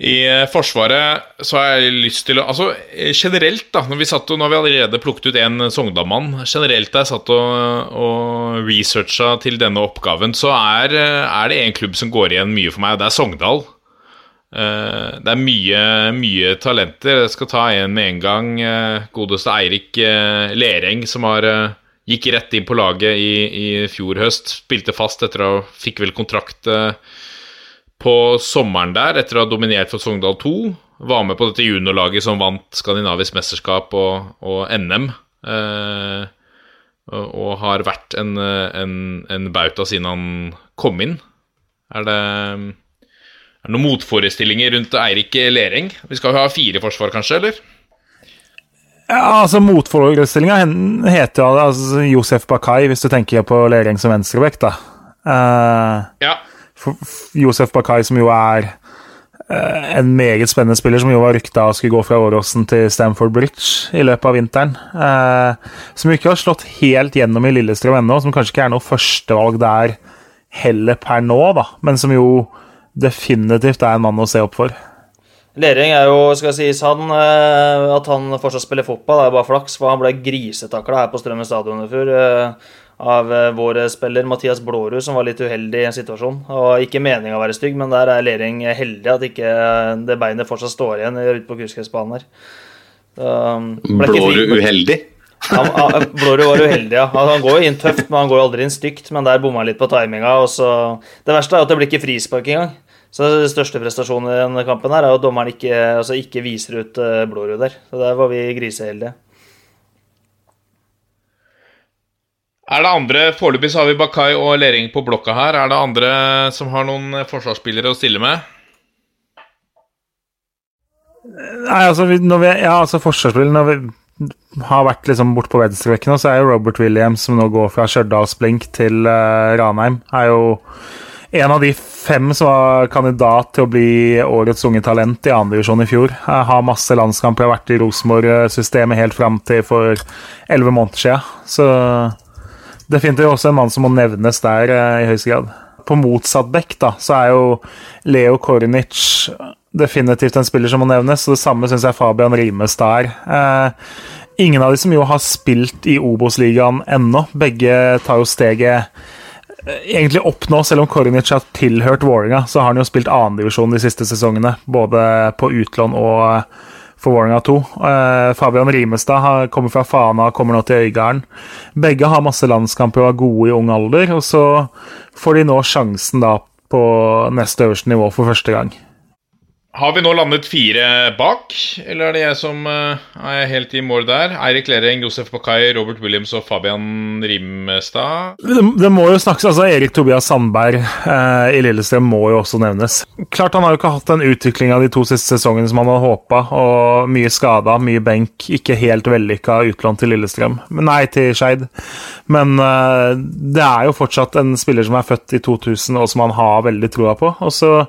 i eh, Forsvaret. Så har jeg lyst til å Altså eh, generelt, da, når vi satt og, nå vi allerede plukket ut en Sogndal-mann. Generelt da jeg satt og, og researcha til denne oppgaven, så er, eh, er det en klubb som går igjen mye for meg, og det er Sogndal. Eh, Det er mye, mye talenter. Jeg skal ta en med en gang. eh, Godeste Eirik eh, Lereng, som har eh, gikk rett inn på laget i, i fjor høst. Spilte fast etter å fikk vel kontrakt eh, på sommeren der, etter å ha dominert for Sogndal 2. Var med på dette juniorlaget som vant skandinavisk mesterskap og, og NM. eh, og, og har vært en, en, en bauta siden han kom inn. Er det er det noen motforestillinger rundt Eirik Lereng? Vi skal jo ha fire forsvar, kanskje, eller? Ja, altså Motforestillinga heter altså, Josef Bakai, hvis du tenker på Lereng som venstrebekk, da. Eh, Ja. Josef Bakai, som jo er eh, en meget spennende spiller, som jo var rykta skulle gå fra Åråsen til Stamford Bridge i løpet av vinteren. eh, som jo ikke har slått helt gjennom i Lillestrøm ennå, som kanskje ikke er noe førstevalg der heller per nå, da, men som jo definitivt er en mann å se opp for. Lering er jo, skal sies han, eh, At han fortsatt spiller fotball, det er bare flaks, for han ble grisetakla her på Strømmen stadion i fjor eh, av eh, vår spiller Mathias Blårud, som var litt uheldig i en situasjon. Og Ikke meninga å være stygg, men der er Lering heldig at ikke eh, det beinet fortsatt står igjen ute på kunstgressbanen her. Um, Blårud uheldig? Han, han, Blårud var uheldig, ja. Han, går jo inn tøft, men han går jo aldri inn stygt. Men der bomma han litt på timinga. Og så, det verste er at det blir ikke frispark engang. Så Den største prestasjonen i denne kampen her er at dommeren ikke, altså ikke viser ut eh, Blårud der. Så Der var vi griseheldige. Er det andre Foreløpig har vi Bakai og Lering på blokka her. Er det andre som har noen eh, forsvarsspillere å stille med? Nei, altså, når vi, ja, altså forsvarsspillere Når vi har vært liksom bort på venstrebekken så er jo Robert Williams, som nå går fra Stjørdalsblink til uh, Ranheim, er jo en av de fem som var kandidat til å bli årets unge talent i andredivisjon i fjor. Jeg har masse landskamper, har vært i Rosenborg-systemet helt fram til for elleve måneder siden. Så definitivt også en mann som må nevnes der eh, i høyeste grad. På motsatt bekk da, så er jo Leo Kornic definitivt en spiller som må nevnes. og Det samme syns jeg Fabian Rimestad er. Eh, ingen av de som jo har spilt i Obos-ligaen ennå. Begge tar jo steget eh, egentlig opp nå, selv om Kornic har tilhørt Vålerenga, så har han jo spilt annendivisjon de siste sesongene, både på utlån og for Vålerenga 2. Eh, Fabian Rimestad kommer fra Fana og kommer nå til Øygarden. Begge har masse landskamper og er gode i ung alder, og så får de nå sjansen da på neste øverste nivå for første gang. Har vi nå landet fire bak, eller er det jeg som eh, er helt i mål der? Eirik Lering, Josef Bakai, Robert Williams og Fabian Rimstad. Det, det må jo snakkes, altså Erik Tobias Sandberg eh, i Lillestrøm må jo også nevnes. Klart Han har jo ikke hatt den utviklinga de to siste sesongene som han hadde håpa, og mye skada, mye benk. Ikke helt vellykka utlån til Lillestrøm. Nei, til Skeid. Men eh, det er jo fortsatt en spiller som er født i 2000, og som han har veldig troa på. Og så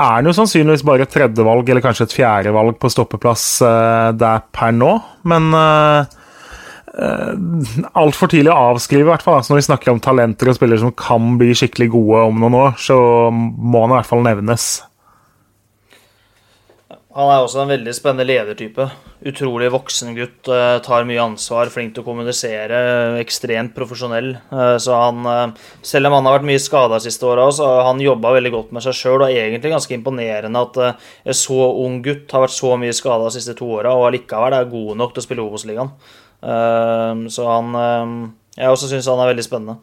er han jo sannsynligvis bare et tredjevalg eller kanskje et fjerdevalg på stoppeplass uh, der per nå, men uh, uh, Altfor tidlig å avskrive, i hvert fall. Altså når vi snakker om talenter og spillere som kan bli skikkelig gode om noen år, så må han i hvert fall nevnes. Han er også en veldig spennende ledertype. Utrolig voksen gutt. eh, Tar mye ansvar, flink til å kommunisere. Ekstremt profesjonell. Eh, Så han, eh, selv om han har vært mye skada siste åra, så har han jobba veldig godt med seg sjøl. Og egentlig ganske imponerende at en så ung gutt har vært så mye skada de siste to åra, og allikevel er god nok til å spille Obos-ligaen. Så han Jeg også syns han er veldig spennende.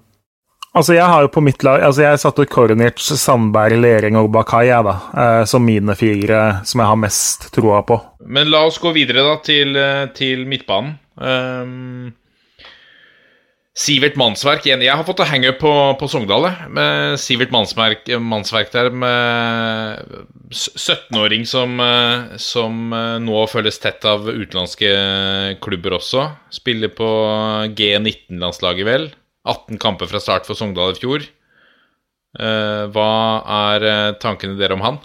Altså, jeg har jo på mitt lag altså Jeg satte Kornic, Sandberg, Lering og Bakai jeg, da, eh, som mine fire som jeg har mest troa på. Men la oss gå videre da til, eh, til midtbanen. Um, Sivert Mannsverk igjen. Jeg har fått henge på, på Sogndal, med Sivert Mannsverk, Mannsverk der med 17-åring som, eh, som eh, nå følges tett av utenlandske klubber også. Spiller på G19-landslaget, vel. 18 kamper fra start for Sogndal i fjor. Eh, hva er eh, tankene dere om han?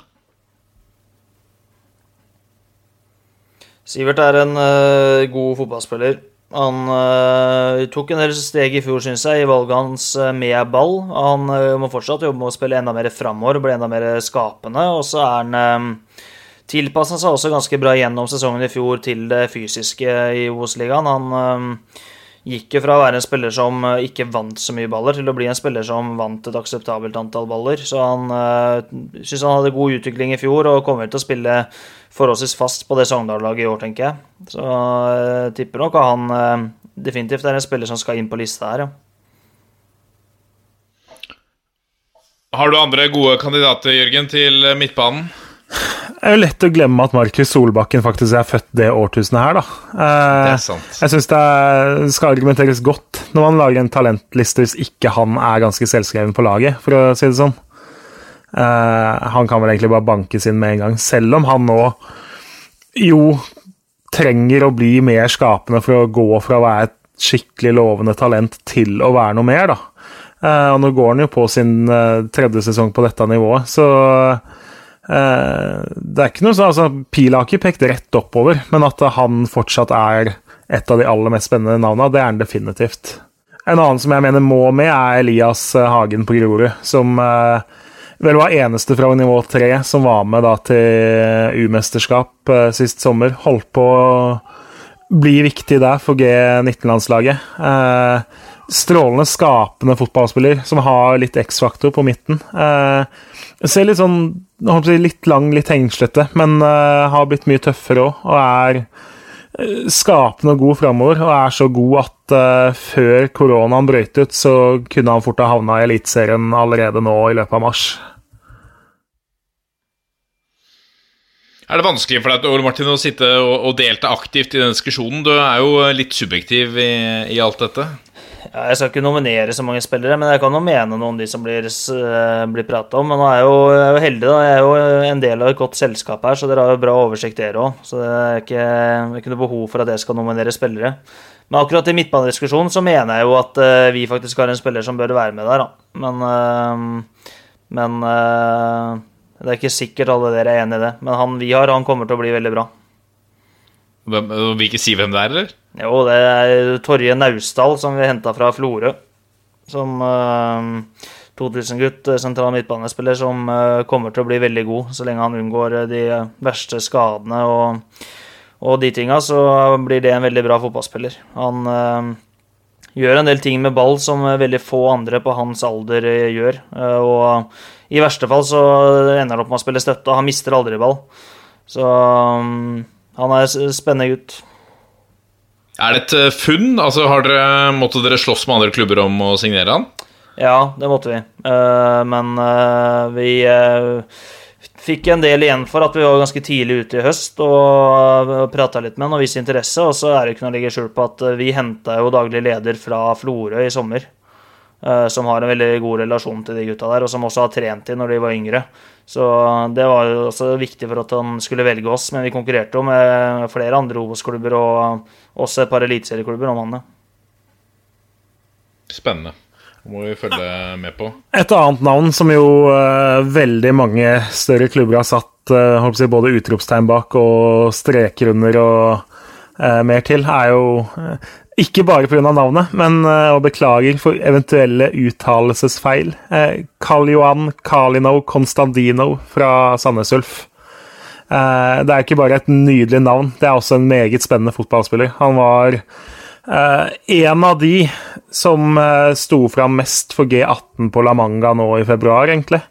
Sivert er en eh, god fotballspiller. Han uh, tok en del steg i fjor, syns jeg, i valget hans med ball. Han uh, må fortsatt jobbe med å spille enda mer framover, bli enda mer skapende. Og så er han um, tilpassa seg også ganske bra gjennom sesongen i fjor til det fysiske i Obos-ligaen. Han eh, gikk jo fra å være en spiller som eh, ikke vant så mye baller, til å bli en spiller som vant et akseptabelt antall baller. Så han uh, syns han hadde god utvikling i fjor og kommer til å spille forholdsvis fast på det Sogndal-laget i år, tenker jeg. Så jeg tipper nok at han eh, definitivt er en spiller som skal inn på lista her, ja. Har du andre gode kandidater, Jørgen, til eh, midtbanen? Det er jo lett å glemme at Markus Solbakken faktisk er født det årtusenet her, da. Eh, Det er sant. Jeg syns det skal argumenteres godt når man lager en talentliste hvis ikke han er ganske selvskreven på laget, for å si det sånn. Eh, han kan vel egentlig bare bankes inn med en gang, selv om han nå jo trenger å bli mer skapende for å gå fra å være et skikkelig lovende talent til å være noe mer, da. Eh, og nå går han jo på sin eh, tredje sesong på dette nivået, så det er ikke noe sånn altså, Pila har ikke pekt rett oppover, men at han fortsatt er et av de aller mest spennende navnene, det er han definitivt. En annen som jeg mener må med, er Elias eh, Hagen på Grorud, som eh, vel var eneste fra nivå tre som var med da til U-mesterskap eh, sist sommer. Holdt på å bli viktig der for G19-landslaget. Eh, strålende, skapende fotballspiller som har litt X-faktor på midten. Eh, ser litt sånn si litt lang, litt hengslete, men eh, har blitt mye tøffere òg, og er eh, skapende og god framover. Og er så god at eh, før koronaen brøyt ut, så kunne han fort ha havna i Eliteserien allerede nå i løpet av mars. Er det vanskelig for deg Ole Martin, å sitte og, og delta aktivt i den diskusjonen? Du er jo litt subjektiv i, i alt dette. Ja, jeg skal ikke nominere så mange spillere, men jeg kan jo mene noe om de som blir, uh, blir prata om. Men nå er jeg, jo, jeg er jo heldig, da. Jeg er jo en del av et godt selskap her, så dere har jo bra oversikt, dere òg. Så det er ikke, ikke noe behov for at jeg skal nominere spillere. Men akkurat i midtbanediskusjonen så mener jeg jo at uh, vi faktisk har en spiller som bør være med der, da. Men, uh, men det er ikke sikkert alle dere er enig i det. Men han vi har, han kommer til å bli veldig bra. Hvem, vil ikke si hvem det er, eller? Jo, det er Torje Naustdal som vi henta fra Florø. Som uh, 2000-gutt, sentral midtbanespiller, som uh, kommer til å bli veldig god så lenge han unngår de verste skadene og, og de tinga, så blir det en veldig bra fotballspiller. Han uh, gjør en del ting med ball som veldig få andre på hans alder eh, gjør. Eh, og i verste fall så ender han opp med å spille støtte, og han mister aldri ball. Så um, han er spennende gutt. Er det et eh, funn? Altså, dere, Måtte dere slåss med andre klubber om å signere han? Ja, det måtte vi. Eh, men eh, vi fikk en del igjen for at vi var ganske tidlig ute i høst og uh, prata litt med han og viste interesse. Og så er det ikke noe å legge skjul på at vi henta jo daglig leder fra Florø i sommer. som har en veldig god relasjon til de gutta der, og som også har trent dem når de var yngre. Så det var jo også viktig for at han skulle velge oss, men vi konkurrerte jo med flere andre Obos-klubber og også et par eliteserieklubber om han. Spennende. Må vi følge med på. Et annet navn som jo uh, veldig mange større klubber har satt uh, si, både utropstegn bak og streker under og mer til, er jo eh, ikke bare pga. navnet, men eh, og beklager for eventuelle uttalelsesfeil. Eh, Karl Johan Kalino Konstantino fra Sandnes Ulf. Eh, det er ikke bare et nydelig navn, det er også en meget spennende fotballspiller. Han var eh, en av de som eh, sto fram mest for G18 på La Manga nå i februar, egentlig.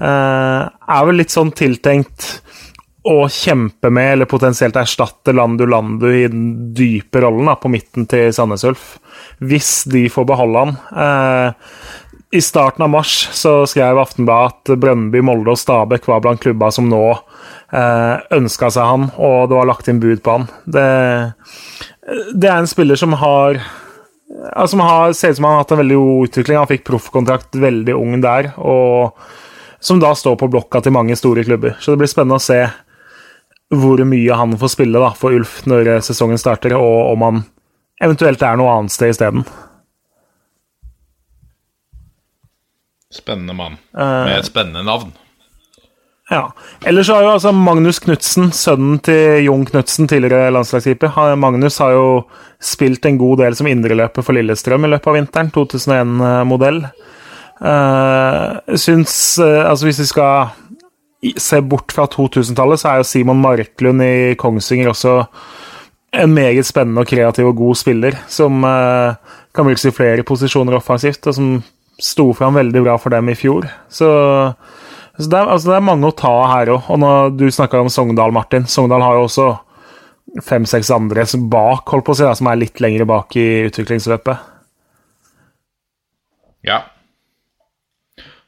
Eh, er vel litt sånn tiltenkt å kjempe med, eller potensielt erstatte Landu Landu i den dype rollen da, på midten til Sandnes Ulf, hvis de får beholde han. Eh, I starten av mars så skrev Aftenbladet at Brøndby, Molde og Stabæk var blant klubba som nå eh, ønska seg han, og det var lagt inn bud på han. Det, det er en spiller som har som har, ser ut som han har hatt en veldig god utvikling. Han fikk proffkontrakt veldig ung der, og som da står på blokka til mange store klubber. Så det blir spennende å se hvor mye han får spille da, for Ulf når eh, sesongen starter, og om han eventuelt er noe annet sted isteden. Spennende mann. Eh, Med et spennende navn. Ja. Ellers har jo altså Magnus Knutsen, sønnen til Jon Knutsen, tidligere landslagskeeper Magnus har jo spilt en god del som indreløper for Lillestrøm i løpet av vinteren. 2001-modell. Uh, syns uh, Altså, hvis vi skal se bort fra 2000-tallet, så er jo Simon Marklund i Kongsvinger også en meget spennende og kreativ og god spiller, som eh, kan brukes i flere posisjoner offensivt, og som sto fram veldig bra for dem i fjor. Så så det er, altså det er mange å ta her òg. Og når du snakka om Sogndal, Martin Sogndal har jo også fem-seks andre bak, holdt på å si, som er litt lengre bak i utviklingsløpet. Ja.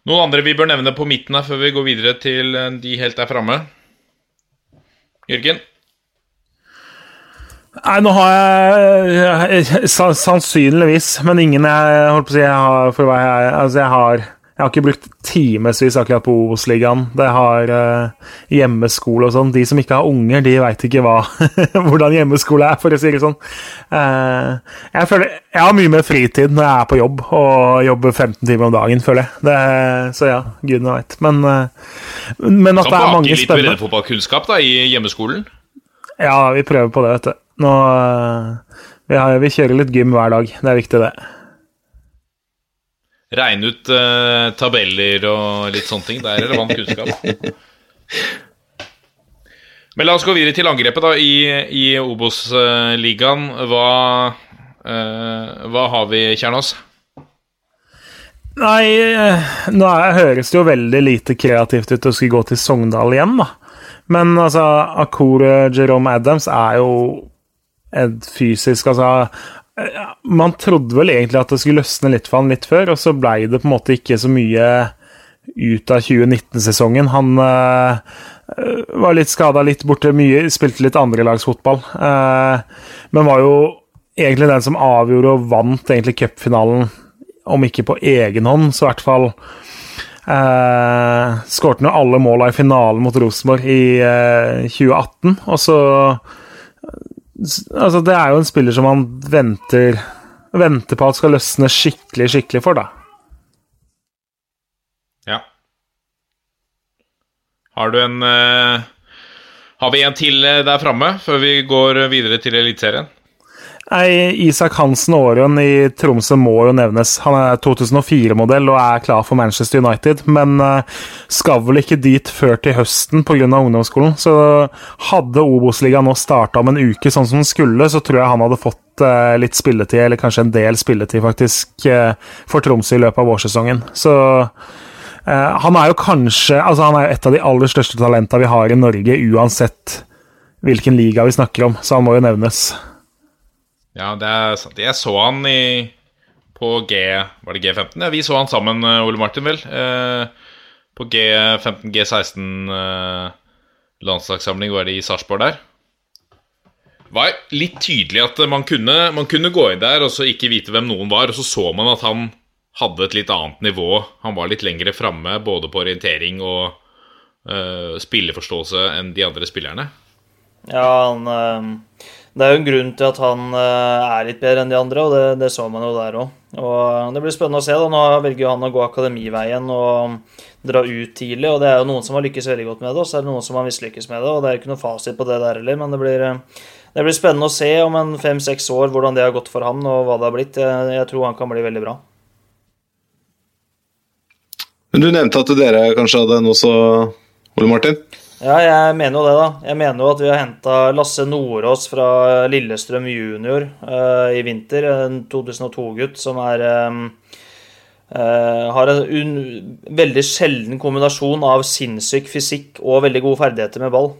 Noen andre vi bør nevne på midten her før vi går videre til eh, de helt der framme? Jørgen? Nei, nå har jeg, jeg Sannsynligvis, men ingen jeg holdt på å si jeg har, for være, altså jeg har jeg har ikke brukt timevis akkurat på Obos-ligaen. Det har uh, hjemmeskole og sånn. De som ikke har unger, de veit ikke hva, hvordan hjemmeskole er, for å si det sånn. Uh, jeg føler jeg har mye mer fritid når jeg er på jobb, og jobber 15 timer om dagen, føler jeg. Det, så ja, gudene veit. Men, eh, men at det er mange litt spennende breddefotballkunnskap da, i hjemmeskolen. Ja, vi prøver på det, vet du. Nå, eh, vi, har, vi kjører litt gym hver dag. Det er viktig, det. Regne ut uh, tabeller og litt sånne ting. Det er relevant kunnskap. Men la oss gå videre til angrepet da i, i Obos-ligaen. Hva, hva har vi, Kjernås? Nei, eh, nå høres det jo veldig lite kreativt ut å skulle gå til Sogndal igjen, da. Men altså, Akore Jerome Adams er jo et fysisk Altså eh, Man trodde vel egentlig at det skulle løsne litt for han litt før, og så blei det på en måte ikke så mye ut av 2019-sesongen. Han eh, var litt skada, litt borte, mye, spilte litt andrelagsfotball. Uh, men var jo egentlig den som avgjorde og vant egentlig cupfinalen, om ikke på egen hånd, så i hvert fall eh, Skårte nå alle måla i finalen mot Rosenborg i eh, 2018, og så Altså, det er jo en spiller som man venter Venter på at skal løsne skikkelig, skikkelig for, da. Ja. Har du en eh, Har vi en til eh, der framme før vi går videre til Eliteserien? Nei, Isak Hansen Aarøen i Tromsø må jo nevnes. Han er 2004-modell og er klar for Manchester United, men uh, skal vel ikke dit før til høsten pga. ungdomsskolen. Så hadde Obos-ligaen nå starta om en uke sånn som den skulle, så tror jeg han hadde fått uh, litt spilletid, eller kanskje en del spilletid, faktisk, uh, for Tromsø i løpet av vårsesongen. Så han er jo kanskje Altså, han er jo et av de aller største talentene vi har i Norge, uansett hvilken liga vi snakker om, så han må jo nevnes. Ja, det er sant. Jeg så han i på G Var det G15? Ja, vi så han sammen, eh, Ole Martin, vel. Eh, på G15, G16 eh, landslagssamling var det i Sarpsborg der. Det var litt tydelig at man kunne, man kunne gå inn der og så ikke vite hvem noen var, og så så man at han hadde et litt annet nivå. Han var litt lengre framme både på orientering og uh, spilleforståelse enn de andre spillerne. Ja, han uh det er jo en grunn til at han eh, er litt bedre enn de andre, og det, det så man jo der òg. Og det blir spennende å se. da, Nå velger han å gå akademiveien og dra ut tidlig. og Det er jo noen som har lykkes veldig godt med det, og så er det noen som har mislykkes med det. og Det er ikke noe fasit på det der heller, men det blir, det blir spennende å se om en fem-seks år hvordan det har gått for han, og hva det har blitt. Jeg, jeg tror han kan bli veldig bra. Men Du nevnte at dere kanskje hadde en også, Ole Martin? Ja, jeg mener jo det, da. Jeg mener jo at vi har henta Lasse Nordås fra Lillestrøm junior uh, i vinter. En 2002-gutt som er um, uh, Har en un, veldig sjelden kombinasjon av sinnssyk fysikk og veldig gode ferdigheter med ball.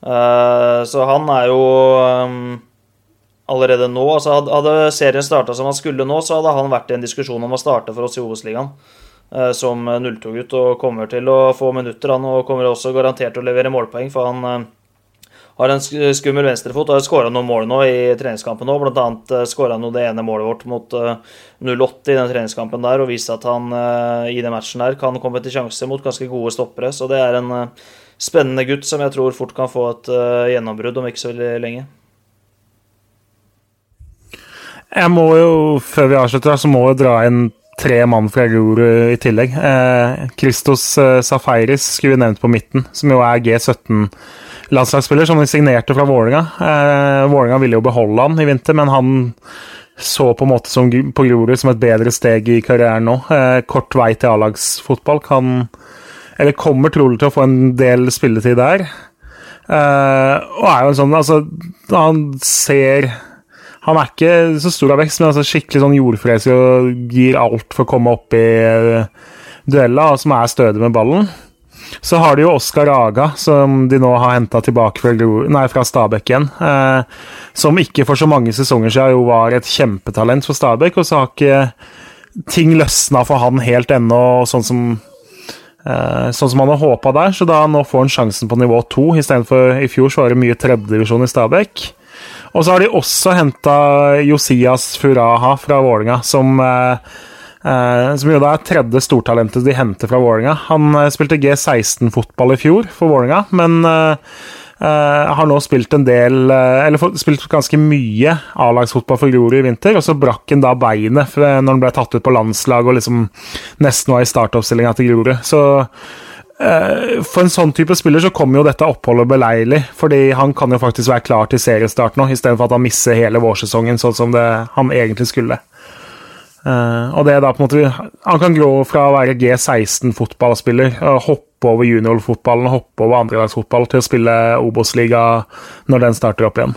Uh, så han er jo um, allerede nå altså Hadde, serien starta som han skulle nå, så hadde han vært i en diskusjon om å starte for oss i Obos-ligaen. Eh, som 02-gutt og kommer til å få minutter. Han og kommer også garantert til å levere målpoeng, for han eh, har en skummel venstrefot og har skåra noen mål nå i treningskampen òg. Blant annet eh, skåra han det ene målet vårt mot 08 i den treningskampen der og viste at han i den matchen der kan komme til sjanse mot ganske gode stoppere. Så det er en spennende gutt som jeg tror fort kan få et gjennombrudd om ikke så veldig lenge. Jeg må jo, før vi avslutter, så må jeg dra inn tre mann fra Grorud i tillegg. Eh, eh, Safaris skulle vi nevnt på midten, som jo er G17-landslagsspiller, som de signerte fra Vålerenga. Eh, Vålerenga ville jo beholde han i vinter, men han så på en måte som, på Grorud som et bedre steg i karrieren nå. Eh, kort vei til A-lagsfotball. Kan Eller kommer trolig til å få en del spilletid der. Eh, og er jo en sånn Altså, han ser han er ikke så stor av vekst, men altså skikkelig sånn jordfreser og gir alt for å komme opp i uh, duella, og som er stødig med ballen. Så har de jo Oskar Aga, som de nå har henta tilbake fra, nei, fra Stabæk igjen. Eh, som ikke for så mange sesonger siden jo var et kjempetalent for Stabæk, og så har ikke ting løsna for han helt ennå, sånn som eh, Sånn som han har håpa der, så da nå får han sjansen på nivå to. Istedenfor i fjor så var det mye tredjedivisjon i Stabæk. Og så har de også henta Josias Furaha fra Vålinga, som, eh, som jo da er tredje stortalentet de henter fra Vålinga. Han uh, spilte G16-fotball i fjor for Vålinga, men uh, har nå spilt en del Eller spilt ganske mye A-lagsfotball for Grorud i vinter, og så brakk han da beinet når han ble tatt ut på landslag og liksom nesten var i startoppstillinga til Grorud. Så for en sånn type spiller så kommer jo dette oppholdet beleilig, fordi han kan jo faktisk være klar til seriestart nå, istedenfor at han misser hele vårsesongen sånn som det han egentlig skulle. Uh, og det er da på en måte Han kan gå fra å være G16-fotballspiller og hoppe over juniorfotballen og hoppe over andrelagsfotball til å spille Obos-liga når den starter opp igjen.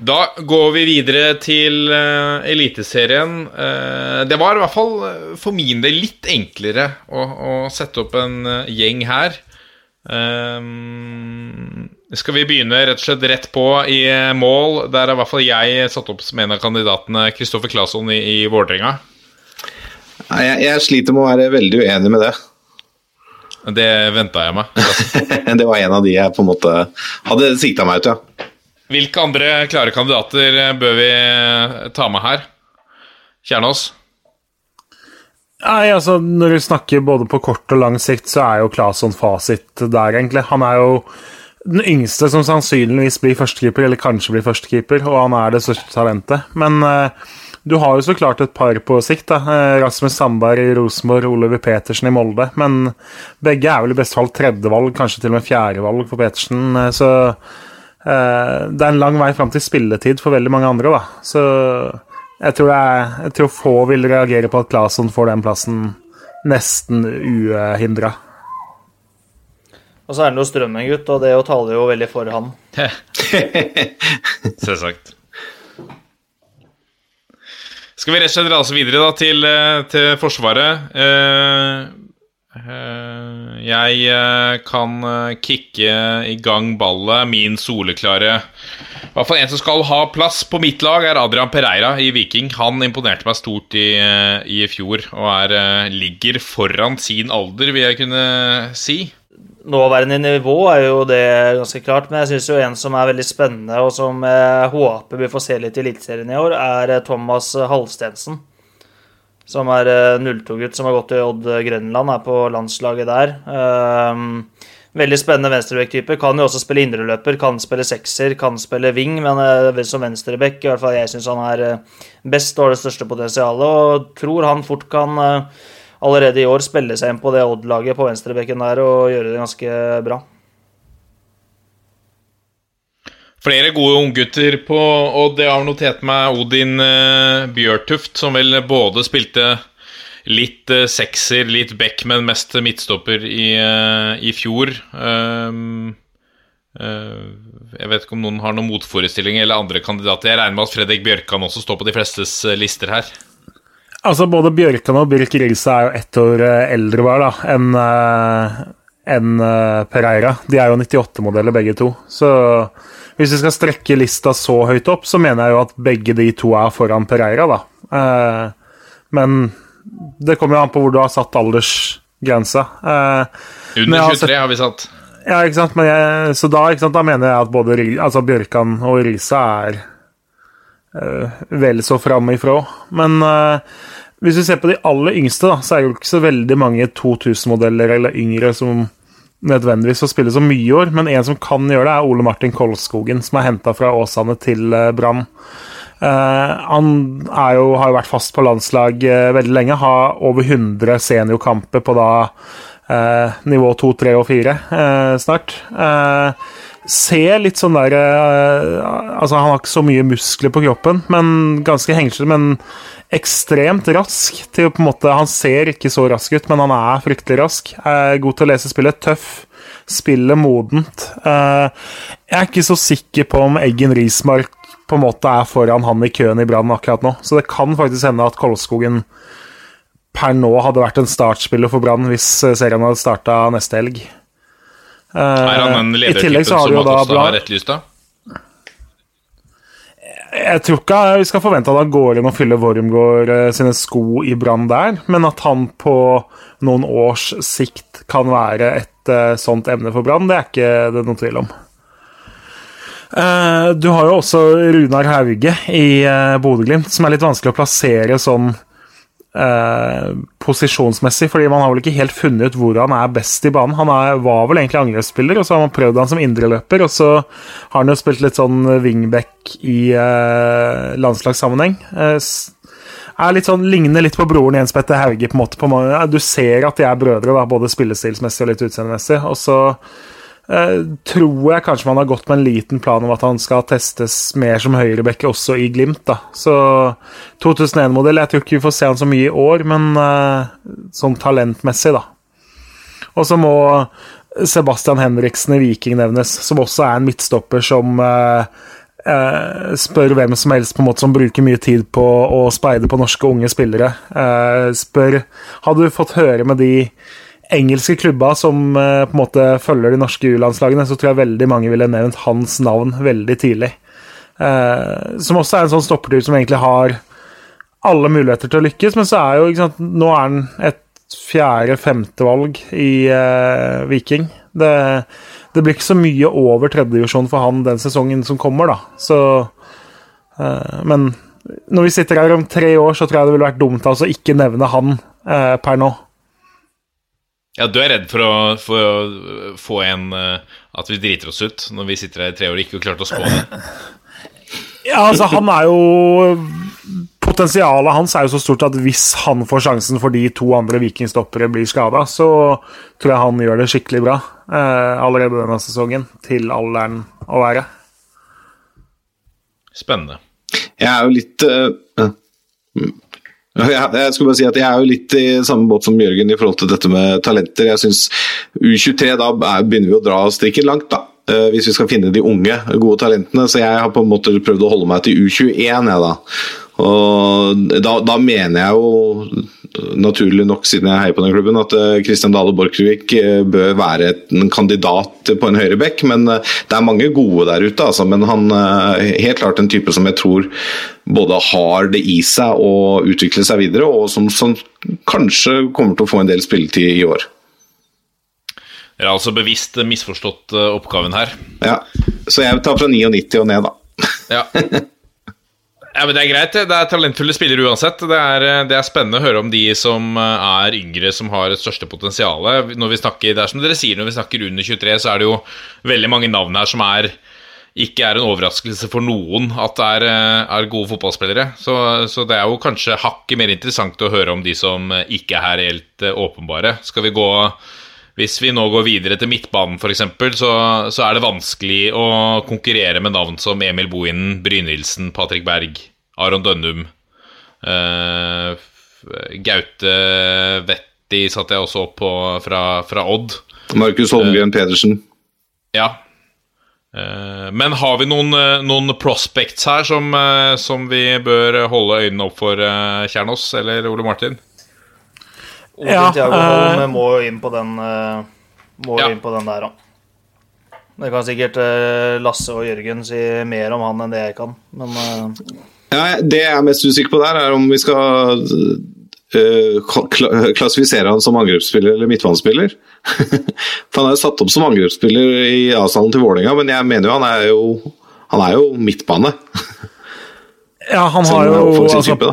Da går vi videre til uh, Eliteserien. Uh, det var i hvert fall uh, for min del litt enklere å, å sette opp en gjeng her. skal vi begynne rett og slett rett på i mål? Der er i hvert fall jeg satt opp som en av kandidatene Kristoffer Claesson i, i Vålerenga. Jeg, jeg sliter med å være veldig uenig med det. Det venta jeg meg. det var en av de jeg på en måte hadde sikta meg ut, ja. Hvilke andre klare kandidater eh, bør vi eh, ta med her? Kjernås? Nei, altså Når du snakker både på kort og lang sikt, så er jo Claesson fasit der, egentlig. Han er jo den yngste som sannsynligvis blir førstekeeper, eller kanskje blir førstekeeper, og han er det største talentet. Men uh, du har jo så klart et par på sikt. da. Rasmus Sandberg i Rosenborg, Oliver Petersen i Molde. Men begge er vel i beste fall tredjevalg, kanskje til og med fjerdevalg for Petersen. Så Det er en lang vei fram til spilletid for veldig mange andre, da. Så jeg tror, er, jeg tror få vil reagere på at Claesson får den plassen nesten uhindra. Og så er han jo Strømmen-gutt, og det jo taler jo veldig for han. Selvsagt. Skal vi rett og slett rase videre da til, eh, til Forsvaret? Eh, eh, jeg eh, kan eh, kicke i gang ballet. Min soleklare I hvert fall en som skal ha plass på mitt lag, er Adrian Pereira i Viking. Han imponerte meg stort i, eh, i fjor og er, eh, ligger foran sin alder, vil jeg kunne si. Nåværende nivå er jo det ganske klart, men jeg syns jo en som er veldig spennende, og som jeg håper vi får se litt i Eliteserien i år, er eh, Thomas Halstensen. Som er eh, 02-gutt som har gått til Odd Grenland, er på landslaget der. Ehm, veldig spennende venstrebekk-type. Kan jo også spille indreløper, kan spille sekser, kan spille wing, men eh, som venstrebekk, i hvert fall jeg syns han er eh, best og har det største potensialet, og tror han fort kan eh, allerede i år spille seg inn på det Odd-laget på venstrebekken der og gjøre det ganske bra. Flere gode unggutter på Og det har notert meg Odin uh, Bjørtuft, som vel både spilte litt uh, sekser, litt back, men mest midtstopper i, eh, i fjor. Um, eh, jeg vet ikke om noen har noen motforestillinger eller andre kandidater. Jeg regner med at Fredrik Bjørkan også står på de flestes eh, lister her. Altså, både Bjørkan og Birk Riise er jo ett år eh, eldre hver da, enn eh, eh, Pereira. De er jo 98-modeller begge to. Så hvis vi skal strekke lista så høyt opp, så mener jeg jo at begge de to er foran Pereira, da. Eh, men det kommer jo an på hvor du har satt aldersgrensa. Eh, Under har 23 har vi satt. ja, ikke sant? Men jeg, så da, sant? da mener jeg at både altså Bjørkan og Risa er eh, vel så framifrå. Men eh, hvis vi ser på de aller yngste, da, så er det jo ikke så veldig mange 2000-modeller eller yngre som nødvendigvis får spille så mye i år, men en som kan gjøre det, er Ole Martin Kolskogen, som er henta fra Åsane til eh, Brann. Uh, han jo, har jo vært fast på landslag uh, veldig lenge, har over 100 seniorkamper på da uh, nivå 2, 3 og 4 eh, snart. Eh, ser litt sånn der eh, Altså, han har ikke så mye muskler på kroppen, men ganske hengslete. men ekstremt rask til å på en måte Han ser ikke så rask ut, men han er fryktelig rask. Er god til å lese spillet. Tøff. Spillet modent. Eh, jeg er ikke så sikker på om Eggen Rismark på en måte er foran han i køen i Brann akkurat nå, så det kan faktisk hende at Kolskogen per nå hadde vært en startspiller for Brann hvis eh, serien hadde starta neste helg. Eh, Er han tillegg ledertypen som da har etterlyst, da? Jeg tror ikke vi skal forvente at han går inn og fyller Wormgård eh, sine sko i Brann der, men at han på noen års sikt kan være et eh, sånt emne for Brann, det er ikke det noen tvil om. Du har jo også Runar Hauge i Bodø-Glimt, som er litt vanskelig å plassere sånn eh, posisjonsmessig, fordi man har vel ikke helt funnet ut hvor han er best i banen. Han er, var vel egentlig angrepsspiller, og så har man prøvd han som indreløper, og så har han jo spilt litt sånn wingback i eh, landslagssammenheng. Eh, er litt sånn, Ligner litt på broren Jens Petter Hauge. på en måte på Du ser at de er brødre, da, både spillestilsmessig og litt utseendemessig. Og så tror jeg kanskje man har gått med en liten plan om at han skal testes mer som høyrebekke også i Glimt. da. Så 2001-modell Jeg tror ikke vi får se han så mye i år, men eh, sånn talentmessig, da. Og så må Sebastian Henriksen i Viking nevnes, som også er en midtstopper som eh, eh, spør hvem som helst på en måte som bruker mye tid på å speide på norske unge spillere. Eh, spør Hadde du fått høre med de engelske klubba som eh, på en måte følger de norske U-landslagene, så tror jeg veldig mange ville nevnt hans navn veldig tidlig. Eh, som også er en sånn stoppetur som egentlig har alle muligheter til å lykkes, men så er jo ikke sant, Nå er han et fjerde-femtevalg i eh, Viking. Det, det blir ikke så mye over tredjedivisjon for han den sesongen som kommer, da. Så eh, Men når vi sitter her om tre år, så tror jeg det ville vært dumt av oss å ikke nevne han eh, per nå. Ja, du er redd for å, for å få en eh, At vi driter oss ut når vi sitter her i tre år og ikke har klart å spå det. Ja, altså, han er jo Potensialet hans er jo så stort at hvis han får sjansen fordi to andre vikingstoppere blir skada, så tror jeg han gjør det skikkelig bra eh, allerede denne sesongen, til alderen å være. Spennende. Jeg er jo litt mm. Ja, jeg skulle bare si at jeg er jo litt i samme båt som Jørgen i forhold til dette med talenter. Jeg syns U23, da er, begynner vi å dra strikken langt, da. eh, Hvis vi skal finne de unge, gode talentene. Så jeg har på en måte prøvd å holde meg til U21, jeg, da. Og da, da mener jeg jo, naturlig nok siden jeg heier på den klubben, at eh, Kristian Dale Borchgrevik eh, bør være en kandidat på en høyrebekk. Men eh, det er mange gode der ute, altså. Men han er helt klart en type som jeg tror både har det i seg å utvikle seg videre, og som, som kanskje kommer til å få en del spilletid i år. Dere har altså bevisst misforstått eh, oppgaven her. Ja, Så jeg tar fra 99 og ned, da. Ja. ja, men Det er greit. det. Det er talentfulle spillere uansett. Det er, eh, det er spennende å høre om de som eh, er yngre, som har et største potensial. Når vi snakker, det er som dere sier, når vi snakker under 23, så er det jo veldig mange navn her som er ikke er en overraskelse for noen at det er, eh, er gode fotballspillere. Så, så det er jo kanskje hakket mer interessant å høre om de som ikke er her helt åpenbare. Skal vi gå Hvis vi nå går videre til midtbanen, f.eks., så, så er det vanskelig å konkurrere med navn som Emil Bohinen, Brynildsen, Patrick Berg, Aron Dønnum Uh, Gaute Vetti satte jeg også opp på fra, fra Odd. Markus Holmgren Pedersen. Ja. Uh, Men har vi noen, noen prospects her som, som vi bør holde øynene opp for, Kjernås eller Ole Martin? Odin Ja, Thiago Holm må jo inn på den Må Ja. inn på den der, han. Det kan sikkert Lasse og Jørgen si mer om han enn det jeg kan, men Ja, det jeg er mest usikker på der, er om vi skal uh, klassifisere han som angrepsspiller eller midtbanespiller. For han er jo satt opp som angrepsspiller i avstanden til Vålerenga, men jeg mener jo han er jo, han er jo midtbane. Ja, han har jo altså.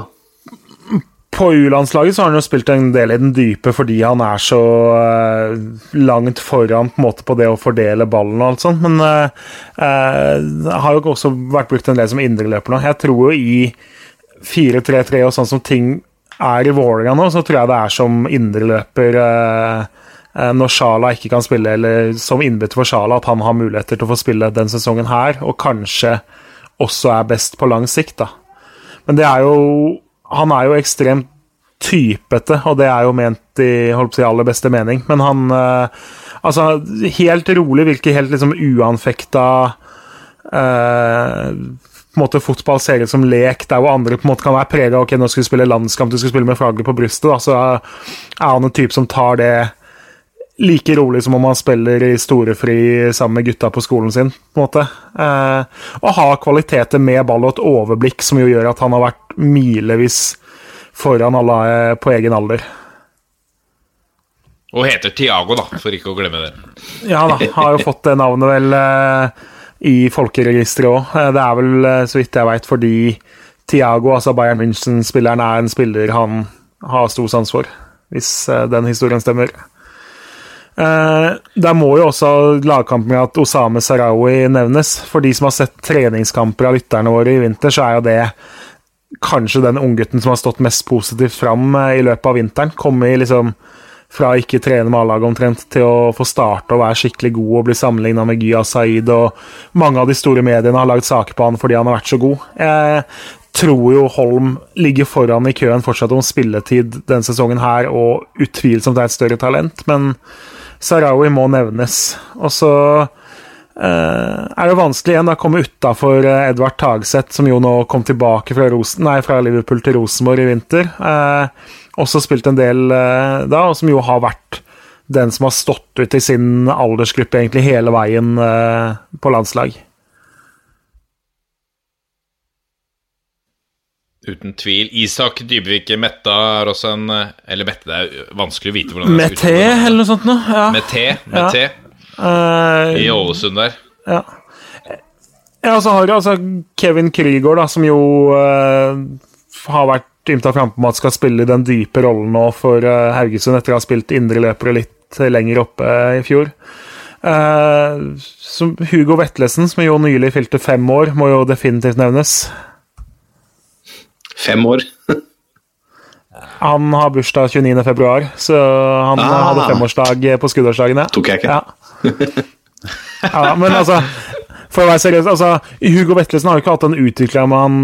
På U-landslaget så har han jo spilt en del i den dype fordi han er så eh, langt foran på, måte, på det å fordele ballen og alt sånt, men uh, uh, har jo også vært brukt en del som indreløper nå. Jeg tror jo i 4-3-3 og sånn som ting er i Vålerenga nå, så tror jeg det er som indreløper uh, når Sjala ikke kan spille, eller som innbytter for Sjala, at han har muligheter til å få spille den sesongen her, og kanskje også er best på lang sikt, da. Men det er jo Han er jo ekstremt typete, og det er jo ment i holdt på å si, aller beste mening. Men han eh, Altså, helt rolig virker helt liksom uanfekta eh, på en måte Fotball ser ut som lek, der hvor andre på en måte kan være prega Ok, nå skal vi spille landskamp, du skal spille med flagget på brystet. Da, så er han en type som tar det like rolig som om han spiller i storefri sammen med gutta på skolen sin. på en måte. Eh, og ha kvaliteter med ball og et overblikk som jo gjør at han har vært milevis foran alle eh, på egen alder. Og heter Tiago, da, for ikke å glemme det. Ja da, har jo fått det navnet vel eh, i folkeregisteret òg. Eh, det er vel, så vidt jeg veit, fordi Tiago, altså Bayern München-spilleren, er en spiller han har stor sans for, hvis den historien stemmer. Eh, der må jo også lagkampen at Osame Sarawi nevnes. For de som har sett treningskamper av lytterne våre i vinter, så er jo det kanskje den unggutten som har stått mest positivt fram eh, i løpet av vinteren. Kommet liksom fra å ikke trene med A-laget omtrent, til å få starte og være skikkelig god og bli sammenligna med Gya Saeed, og mange av de store mediene har lagd saker på han fordi han har vært så god. Jeg tror jo Holm ligger foran i køen fortsatt om spilletid denne sesongen her, og utvilsomt er et større talent, men Sarawi må nevnes. Og så Uh, er det vanskelig igjen å komme utafor Edvard Tagseth, som jo nå kom tilbake fra, Rosen, nei, fra Liverpool til Rosenborg i vinter. Uh, også spilt en del eh, da, og som jo har vært den som har stått ut i sin aldersgruppe egentlig hele veien eh, på landslag. Uten tvil. Isak Dybvik Metta er også en Eller Mette, det er vanskelig å vite hvordan det Med T, eller noe sånt noe? Ja. Med T. Med Ja. Eh, I Ålesund der. Ja. ja, så har du altså Kevin Krygård, da, som jo eh, har vært ymta frampå med at skal spille den dype rollen nå for eh, Haugesund, etter å ha spilt indreløpere litt lenger oppe i fjor. Eh, som Hugo Vetlesen, som jo nylig fylte fem år, må jo definitivt nevnes. Fem år. Han har bursdag 29. februar, så han Ah. hadde femårsdag på skuddårsdagen. ja. Tok jeg ikke. Ja. ja, men altså For å være seriøs, altså, Hugo Vetlesen har jo ikke hatt den utviklinga man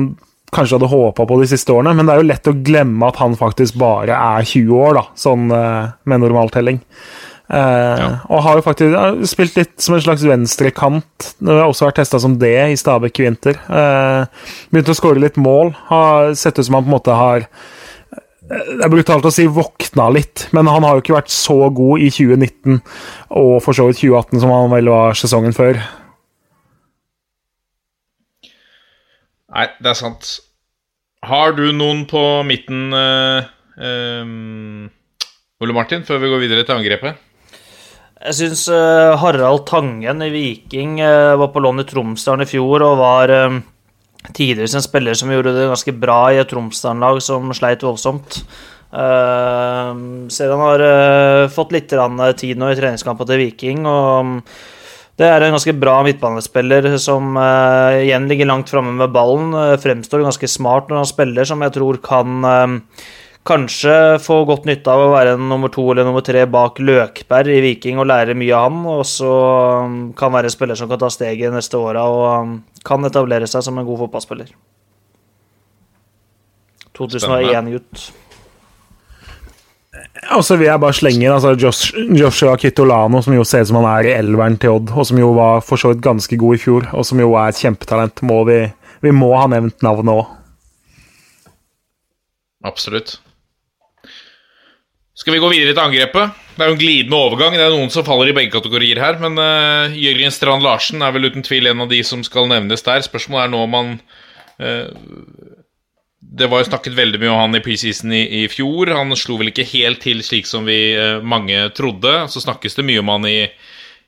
kanskje hadde håpa på de siste årene, men det er jo lett å glemme at han faktisk bare er 20 år, da, sånn eh, med normaltelling. Eh, Og har jo faktisk spilt litt som en slags venstrekant. Har også vært testa som det i Stabæk i vinter. Eh, Begynt å skåre litt mål. Har sett ut som han på en måte har eh, det er brutalt å si våkna litt, men han har jo ikke vært så god i 2019 og for så vidt 2018 som han vel var sesongen før. Nei, det er sant. Har du noen på midten, uh, um, Ole Martin, før vi går videre til angrepet? Jeg syns Harald Tangen i Viking eh, var på lån i Tromsdalen i fjor og var uh, tidligere en spiller som gjorde det ganske bra i et Tromsdalen-lag som sleit voldsomt. Ser han har fått litt tid nå i treningskampen til Viking. og um, det er en ganske bra midtbanespiller som uh, igjen ligger langt framme med ballen. Uh, fremstår ganske smart når han spiller, som jeg tror kan uh, kanskje få godt nytte av å være en nummer to eller nummer tre bak Løkberg i Viking og lære mye av han. Og så um, kan være en spiller som kan ta steget neste åra og um, kan etablere seg som en god fotballspiller. 2001-gutt. Og så vil jeg bare slenge inn altså Josh, Joshua Kitolano, som jo ser ut som han er i elveren til Odd, og som jo var for så vidt ganske god i fjor, og som jo er et kjempetalent. Må vi, vi må ha nevnt navnet òg. Absolutt. Skal vi gå videre til angrepet? Det er jo en glidende overgang. Det er noen som faller i begge kategorier her. Men uh, Jørgen Strand Larsen er vel uten tvil en av de som skal nevnes der. Spørsmålet er nå om han uh, Det var jo snakket veldig mye om han i preseason i, i, fjor. Han slo vel ikke helt til slik som vi uh, mange trodde. Så snakkes det mye om han i,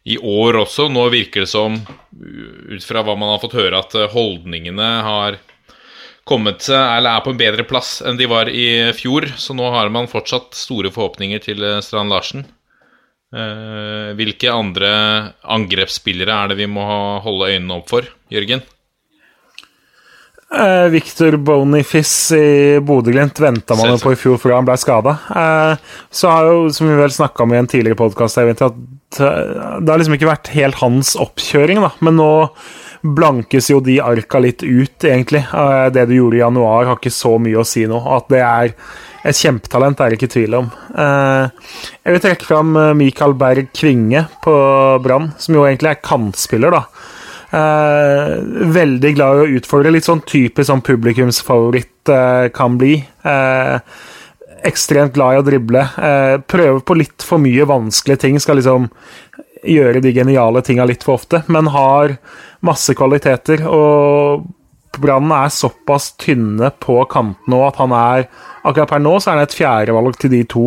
i år også. Nå virker det som, ut fra hva man har fått høre, at holdningene har kommet seg, eller er på en bedre plass enn de var i fjor. Så nå har man fortsatt store forhåpninger til Strand Larsen. Hvilke andre angrepsspillere er det vi må holde øynene opp for, Jørgen? Eh, Victor Boniface i Bodø-Glimt venta man jo på i fjor fordi han ble skada. Eh, så har jo, som vi vel snakka om i en tidligere podkast, det har liksom ikke vært helt hans oppkjøring, da. Men nå blankes jo de arka litt ut, egentlig. Eh, det du gjorde i januar, har ikke så mye å si nå. At det er et kjempetalent, er det ikke tvil om. Eh, jeg vil trekke fram Mikael Berg Kvinge på Brann, som jo egentlig er kantspiller, da. Eh, veldig glad i å utfordre. Litt sånn typisk sånn publikumsfavoritt eh, kan bli. Eh, ekstremt glad i å drible. Eh, prøver på litt for mye vanskelige ting. Skal liksom gjøre de geniale tinga litt for ofte, men har masse kvaliteter. Og Brann er såpass tynne på kantene at han er Akkurat per nå så er han et fjerdevalg til de to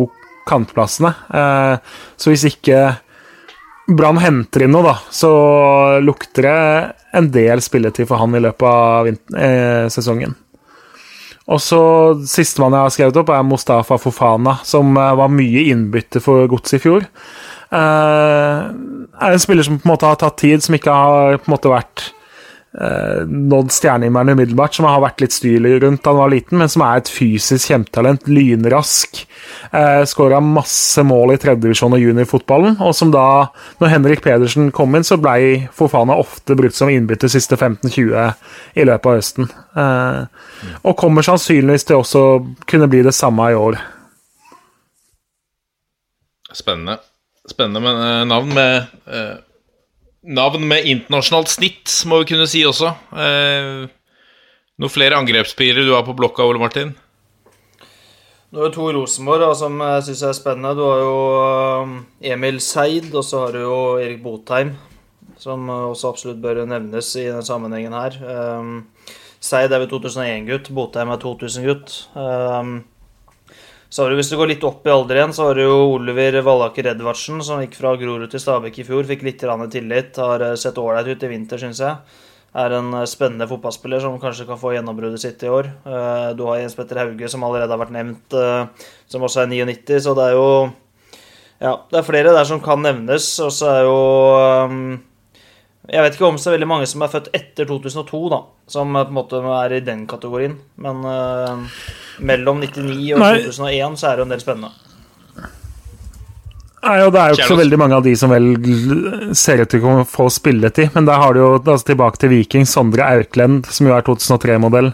kantplassene. Eh, så hvis ikke Brann henter inn noe, da, så lukter det en del spilletid for han i løpet av eh, sesongen. Og så Sistemann jeg har skrevet opp, er Mustafa Fofana, som eh, var mye innbytte for Gods i fjor. Eh, er en spiller som på en måte har tatt tid, som ikke har på en måte vært eh, nådd stjernehimmelen umiddelbart, som har vært litt styrlig rundt da han var liten, men som er et fysisk kjempetalent. Lynrask. Eh, Skåra masse mål i tredjedivisjon og juniorfotballen, og som da, når Henrik Pedersen kom inn, så blei Fofana ofte brukt som innbytter siste 15-20 i løpet av høsten. Eh, og kommer sannsynligvis til også kunne bli det samme i år. Spennende. Spennende eh, navn med eh, Navn med internasjonalt snitt, må vi kunne si også. Eh, noen flere angrepsspillere du har på blokka, Ole Martin? Du har jo to Rosenborg da, som jeg syns er spennende. Du har jo Emil Seid, og så har du jo Erik Botheim, som også absolutt bør nevnes i denne sammenhengen her. Seid er vel 2001-gutt, Botheim er 2000-gutt. Så har du, Hvis du går litt opp i alder igjen, så har du jo Oliver Vallaker Edvardsen, som gikk fra Grorud til Stabæk i fjor. Fikk litt tillit. Har eh, sett ålreit ut i vinter, syns jeg. Er en eh, spennende fotballspiller som kanskje kan få gjennombruddet sitt i år. Eh, du har Jens Petter Hauge, som allerede har vært nevnt, som også er 99, så det er jo Ja, det er flere der som kan nevnes. Og så er jo Jeg vet ikke om er veldig mange som er født etter 2002, da, som på en måte er i den kategorien, men mellom 99 og Nei. 2001 så er det jo en del spennende. Nei, og Det er jo ikke så veldig mange av de som vel ser ut til å få spilletid. Men der har du jo altså tilbake til Viking, Sondre Auklend, som jo er 2003-modell.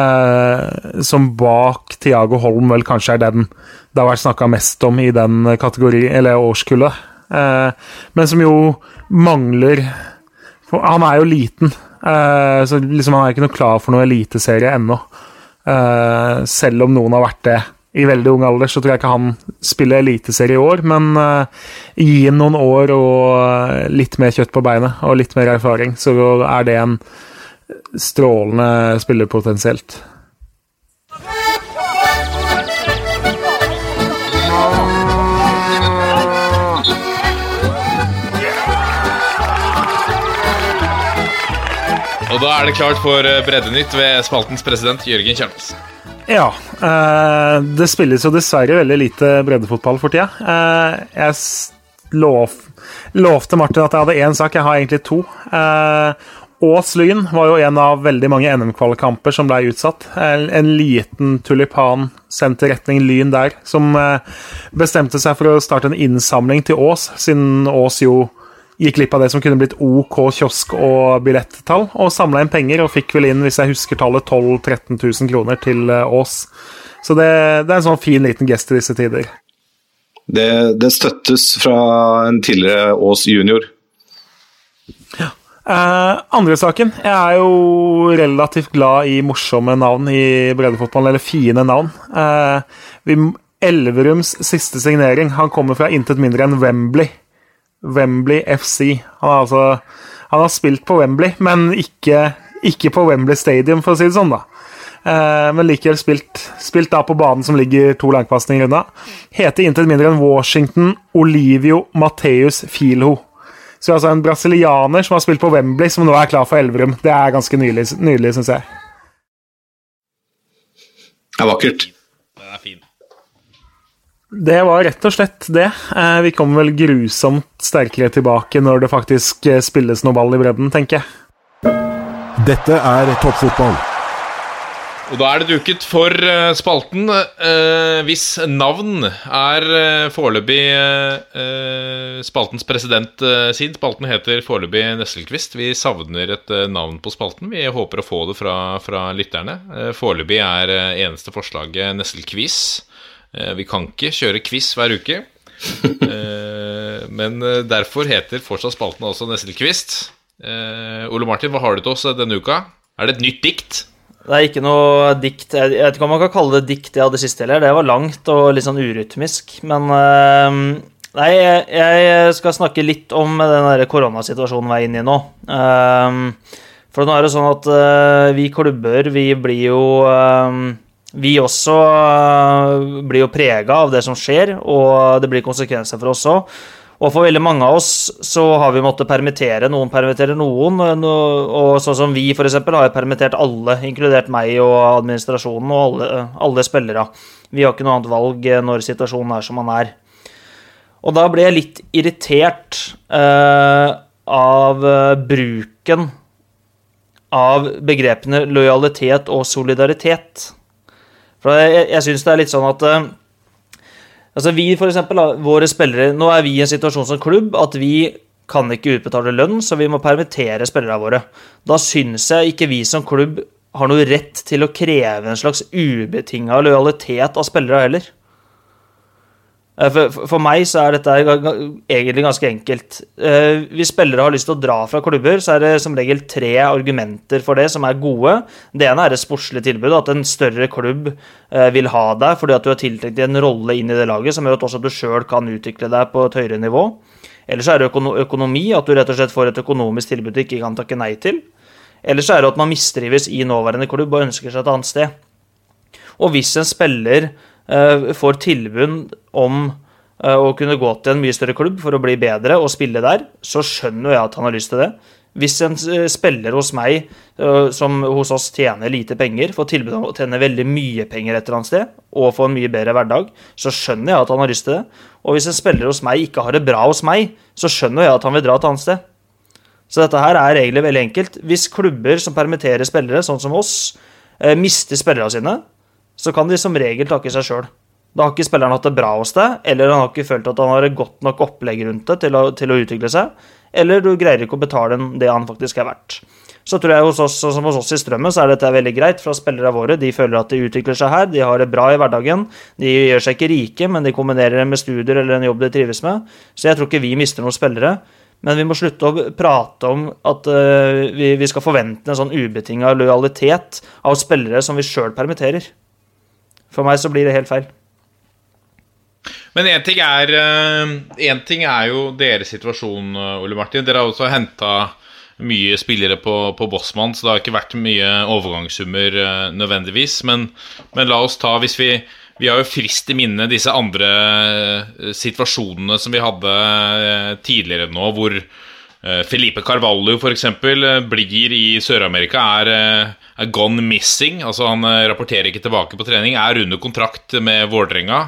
Eh, som bak Tiago Holm vel kanskje er den det har vært snakka mest om i den kategori, eller årskullet. Eh, men som jo mangler for Han er jo liten, eh, så liksom han er ikke noe klar for noe eliteserie ennå. Eh, selv om noen har vært det i veldig ung alder, så tror jeg ikke han spiller eliteserie i år. Men uh, gi ham noen år og litt mer kjøtt på beinet og litt mer erfaring, så er det en strålende spiller potensielt. Og da er det klart for eh, Breddenytt ved spaltens president Jørgen Kjernås. Ja. eh, det spilles jo dessverre veldig lite breddefotball for tida. Eh, jeg lov, lovte Martin at jeg hadde én sak, jeg har egentlig to. Ås Lyn var jo en av veldig mange NM-kvalkamper som ble utsatt. En, en liten tulipan sendt i retning Lyn der, som bestemte seg for å starte en innsamling til Ås, siden Ås jo gikk glipp av det som kunne blitt OK kiosk- og billettall, og samla inn penger og fikk vel inn, hvis jeg husker tallet, 12 000-13 000 kroner til eh, Ås. Så det, det er en sånn fin liten gest i disse tider. Det, det støttes fra en tidligere Ås junior. Eh, andre saken. Jeg er jo relativt glad i morsomme navn i breddefotballen, eller fine navn. Eh, vi, Elverums siste signering. Han kommer fra intet mindre enn Wembley. Wembley FC. Han har, altså, han har spilt på Wembley, men ikke, ikke på Wembley Stadium, for å si det sånn, da. Eh, men likevel spilt, spilt da på banen som ligger to langpasninger unna. Heter intet mindre enn Washington Olivio Mateus Filho. Så altså en brasilianer som har spilt på Wembley, som nå er klar for Elverum. Det er ganske nydelig, nydelig syns jeg. Det er vakkert. Den er fin. Det var rett og slett det. Eh, Vi kommer vel grusomt sterkere tilbake når det faktisk eh, spilles noe ball i bredden, tenker jeg. Dette er toppfotball. Og da er det duket for eh, spalten eh, hvis navn er foreløpig eh, spaltens president eh, sin. Spalten heter foreløpig Nesselquist. Vi savner et navn på spalten. Vi håper å få det fra, fra lytterne. Eh, foreløpig er eneste forslaget Nesselquiz. Eh, vi kan ikke kjøre quiz hver uke. Eh, men eh, derfor heter fortsatt spalten også Nesselquist. kvist. Ole Martin, hva har du til oss denne uka? Er det et nytt dikt? Det er ikke noe dikt Jeg vet ikke om man kan kalle det dikt, jeg hadde sist heller. Det var langt og litt sånn urytmisk. Men Nei, jeg, skal snakke litt om den der koronasituasjonen vi er inne i nå. For nå er det sånn at vi klubber, vi blir jo Vi også eh, blir jo prega av det som skjer, og det blir konsekvenser for oss òg. Og for veldig mange av oss så har vi måttet permittere. Noen permitterer noen. Og sånn som vi f.eks. har permittert alle, inkludert meg og administrasjonen og alle, alle spillere. Vi har ikke noe annet valg når situasjonen er som den er. Og da ble jeg litt irritert eh, av eh, bruken av begrepene lojalitet og solidaritet. For jeg, jeg syns det er litt sånn at eh, Altså vi for eksempel, våre spillere, Nå er vi i en situasjon som klubb at vi kan ikke utbetale lønn, så vi må permittere spillerne våre. Da syns jeg ikke vi som klubb har noe rett til å kreve en slags ubetinga lojalitet av spillere heller. Eh, For, for- meg så er dette egentlig ganske enkelt. Eh, Hvis spillere har lyst til å dra fra klubber, så er det som regel tre argumenter for det som er gode. Det ene er det sportslige tilbudet, at en større klubb eh, vil ha deg fordi at du har tiltenkt en rolle inn i det laget som gjør at også du sjøl kan utvikle deg på et høyere nivå. Eller så er det økonomi, at du rett og slett får et økonomisk tilbud du ikke kan takke nei til. Eller så er det at man mistrives i nåværende klubb og ønsker seg et annet sted. Og hvis en spiller får tilbud om eh, å kunne gå til en mye større klubb for å bli bedre og spille der, så skjønner jeg at han har lyst til det. Hvis en eh, spiller hos meg, eh, som hos oss tjener lite penger, får tilbud om å tjene veldig mye penger et eller annet sted, og få en mye bedre hverdag, så skjønner jeg at han har lyst til det. Og hvis en spiller hos meg ikke har det bra hos meg, så skjønner jeg at han vil dra et annet sted. Så dette her er egentlig veldig enkelt. Hvis klubber som permitterer spillere, sånn som oss, eh, mister spillerne sine, så kan de som regel takke seg sjøl. Da har ikke spilleren hatt det bra hos deg, eller han har ikke følt at han har et godt nok opplegg rundt det til å, til å utvikle seg, eller du greier ikke å betale det han faktisk er verdt. Så tror jeg hos oss, som hos oss i Strømmen, så er dette veldig greit fra spillere våre. De føler at de utvikler seg her, de har det bra i hverdagen. De gjør seg ikke rike, men de kombinerer det med studier eller en jobb de trives med. Så jeg tror ikke vi mister noen spillere. Men vi må slutte å prate om at vi, vi, skal forvente en sånn ubetinga lojalitet av spillere som vi sjøl permitterer. For meg så blir det helt feil. Men én ting, en ting er jo deres situasjon, Ole Martin. Dere har også henta mye spillere på, på Bossmann, så det har ikke vært mye overgangssummer uh, nødvendigvis. Men, men, la oss ta, hvis vi Vi har jo frist i minne disse andre situasjonene som vi hadde tidligere nå, hvor Felipe Carvalho f.eks. blir i Sør-Amerika, er, er, gone missing. Altså Han rapporterer ikke tilbake på trening, er under kontrakt med Vålerenga.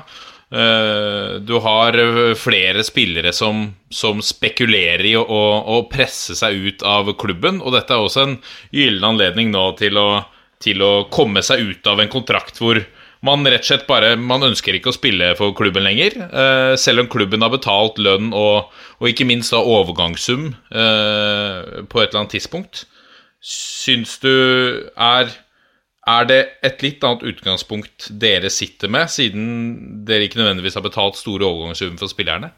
Eh, du har eh, flere spillere som, som spekulerer i å, å, presse seg ut av klubben. Og dette er også en gyllen anledning nå til å, til å, komme seg ut av en kontrakt hvor man rett og slett bare Man ønsker ikke å spille for klubben lenger. Eh, selv om klubben har betalt lønn og, og ikke minst da overgangssum på et eller annet tidspunkt. Syns du er er det et litt annet utgangspunkt dere sitter med, siden dere ikke nødvendigvis har betalt store overgangssummer for spillerne?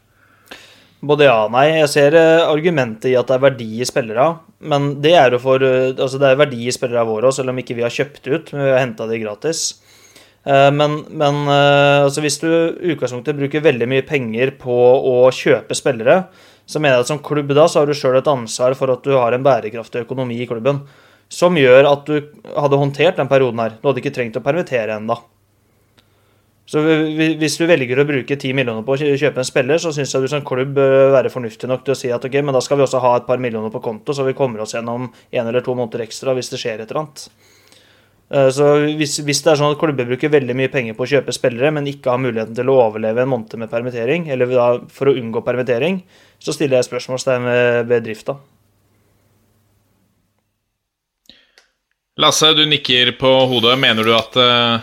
Både ja og nei. Jeg ser eh, argumentet i at det er verdi i spillere. Men det er jo for eh, Altså, det er verdi i spillere våre òg, selv om ikke vi har kjøpt ut. Men vi har henta de gratis. Eh, men, men altså hvis du i utgangspunktet bruker veldig mye penger på å kjøpe spillere, så mener jeg at som klubb da, så har du sjøl et ansvar for at du har en bærekraftig økonomi i klubben som gjør at du hadde håndtert den perioden her. Du hadde ikke trengt å permittere ennå. Så hvis du velger å bruke 10 millioner på å kjøpe en spiller, så syns jeg du som klubb bør være fornuftig nok til å si at ok, men da skal vi også ha et par millioner på konto, så vi kommer oss gjennom en eller to måneder ekstra hvis det skjer et eller annet. Eh, så hvis, hvis, det er sånn at klubber bruker veldig mye penger på å kjøpe spillere, men ikke har muligheten til å overleve en måned med permittering, eller for å unngå permittering, så stiller jeg spørsmålstegn ved, bedrifta. drifta. Lasse, du nikker på hodet. Mener du at, eh,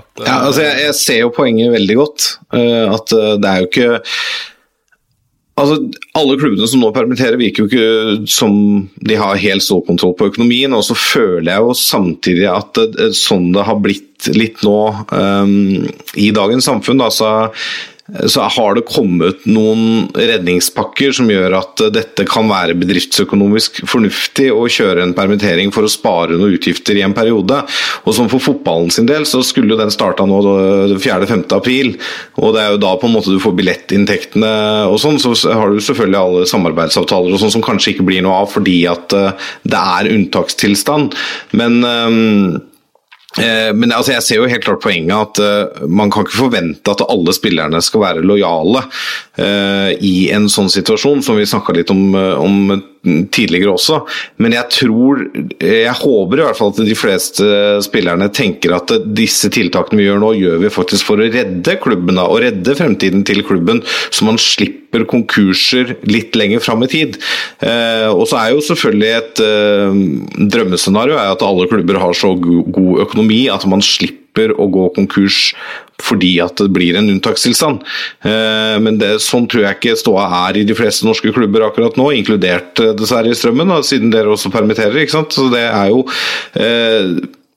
at Ja, altså jeg, jeg, ser jo poenget veldig godt. At det er jo ikke Altså, Alle klubbene som nå permitterer, virker jo ikke som de har helt stålkontroll på økonomien. Og så føler jeg jo samtidig at sånn det har blitt litt nå um, i dagens samfunn, altså så har det kommet noen redningspakker som gjør at dette kan være bedriftsøkonomisk fornuftig å kjøre en permittering for å spare noen utgifter i en periode. Og som For fotballen sin del så skulle jo den starta nå 4.-5. april, og det er jo da på en måte du får billettinntektene og sånn. Så har du selvfølgelig alle samarbeidsavtaler og sånn som kanskje ikke blir noe av fordi at eh, det er unntakstilstand. Men um Eh, men altså, jeg ser jo helt klart poenget at uh, man kan ikke forvente at alle spillerne skal være lojale uh, i en sånn situasjon, som vi snakka litt om, uh, om, tidligere også. Men jeg tror, jeg håper i hvert fall at de fleste spillerne tenker at disse tiltakene vi gjør nå, gjør vi faktisk for å redde klubben og redde fremtiden til klubben, så man slipper konkurser litt lenger fram i tid. Eh, og så er jo selvfølgelig et eh, drømmescenario at alle klubber har så god økonomi at man slipper å gå konkurs fordi at det blir en unntakstilstand. Eh, men det, sånn tror jeg ikke ståa er i de fleste norske klubber akkurat nå, inkludert eh, dessverre i Strømmen, da, siden dere også permitterer. ikke sant? Så det er jo eh,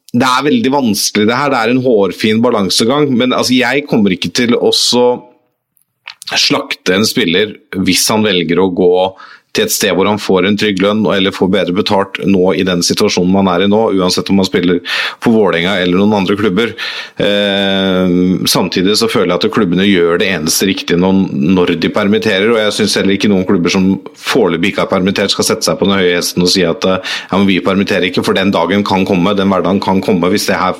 det er veldig vanskelig det her, det er en hårfin balansegang. Men altså, jeg kommer ikke til å slakte en spiller hvis han velger å gå til et sted hvor han får en trygg lønn eller får bedre betalt nå i den situasjonen man er i nå, uansett om man spiller på Vålerenga eller noen andre klubber. Eh, samtidig så føler jeg at klubbene gjør det eneste riktige når de permitterer, og jeg syns heller ikke noen klubber som foreløpig ikke har permittert, skal sette seg på den høye hesten og si at ja, men vi permitterer ikke, for den dagen kan komme, den hverdagen kan komme hvis det her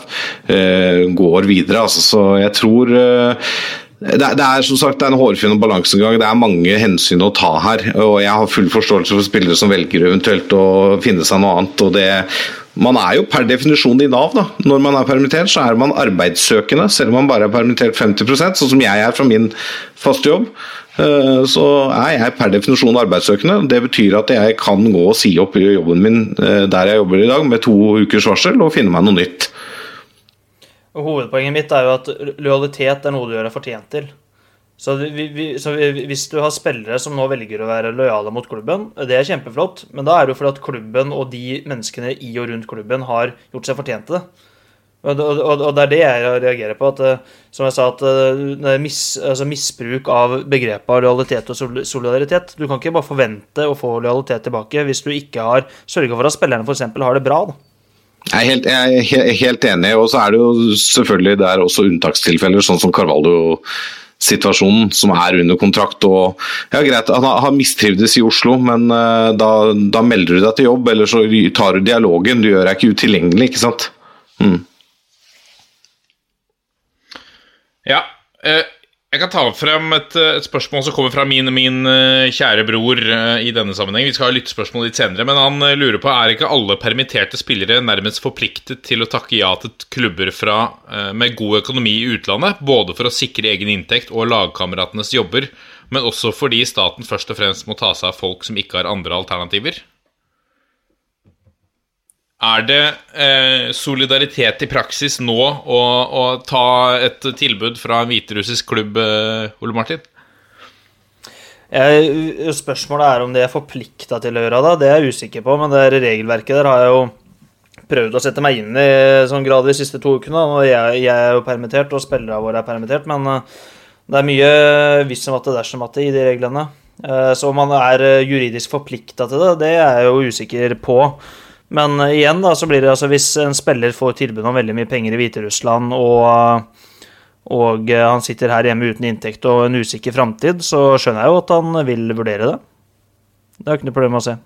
eh, går videre. Altså, så jeg tror eh, det, det, er som sagt er en hårfin balansegang. Det er mange hensyn å ta her. og Jeg har full forståelse for spillere som velger eventuelt å finne seg noe annet. og det man er jo per definisjon i Nav. da. Når man er permittert, så er man arbeidssøkende, selv om man bare er permittert 50% sånn som jeg er fra min faste jobb. Eh, så er jeg per definisjon arbeidssøkende. Det betyr at jeg kan gå og si opp jobben min eh, der jeg jobber i dag med to ukers varsel og finne meg noe nytt. Hovedpoenget mitt er jo at lojalitet er noe du gjør deg fortjent til. Så, vi, vi, så vi, hvis du har spillere som nå velger å være lojale mot klubben, det er kjempeflott, men da er det jo fordi at klubben og de menneskene i og rundt klubben har gjort seg fortjent til det. Og, og, og det er det jeg reagerer på. at eh, Som jeg sa, at eh, mis, altså misbruk av begrepet lojalitet og solidaritet. Du kan ikke bare forvente å få lojalitet tilbake hvis du ikke har sørga for at spillerne f.eks. har det bra. da. Jeg er helt, jeg er helt enig, og så er det jo selvfølgelig det er også unntakstilfeller, sånn som Carvalho-situasjonen, som er under kontrakt. og ja Greit, han har mistrivdes i Oslo, men eh, da, da melder du deg til jobb, eller så tar du dialogen. Du gjør deg ikke utilgjengelig, ikke sant. Mm. Ja. eh, jeg kan ta frem et, eh, et spørsmål som kommer fra min, min eh, kjære bror eh, i denne sammenheng. Vi skal ha lyttespørsmål litt senere, men han lurer på er ikke alle permitterte spillere nærmest forpliktet til å takke ja til klubber fra, med god økonomi i utlandet, både for å sikre egen inntekt og lagkameratenes jobber, men også fordi staten først og fremst må ta seg av folk som ikke har andre alternativer? Er det eh, solidaritet i praksis nå å, å ta et tilbud fra en hviterussisk klubb, eh, Ole Martin? Jeg, spørsmålet er om de er forplikta til å gjøre det. Det er jeg usikker på, men det regelverket der har jeg jo prøvd å sette meg inn i sånn grad de siste to ukene. Og jeg, jeg er jo permittert, og spillere våre er permittert, men eh, det er mye hvis som at dersom at det i de reglene. Eh, Så om man er eh, juridisk forplikta til det, det er jeg jo usikker på. Men eh, igjen, da, så blir det altså hvis en spiller får tilbud om veldig mye penger i Hviterussland, og, og eh, han sitter her hjemme uten inntekt og en usikker framtid, så skjønner jeg jo at han vil vurdere det. Det er ikke noe problem å se.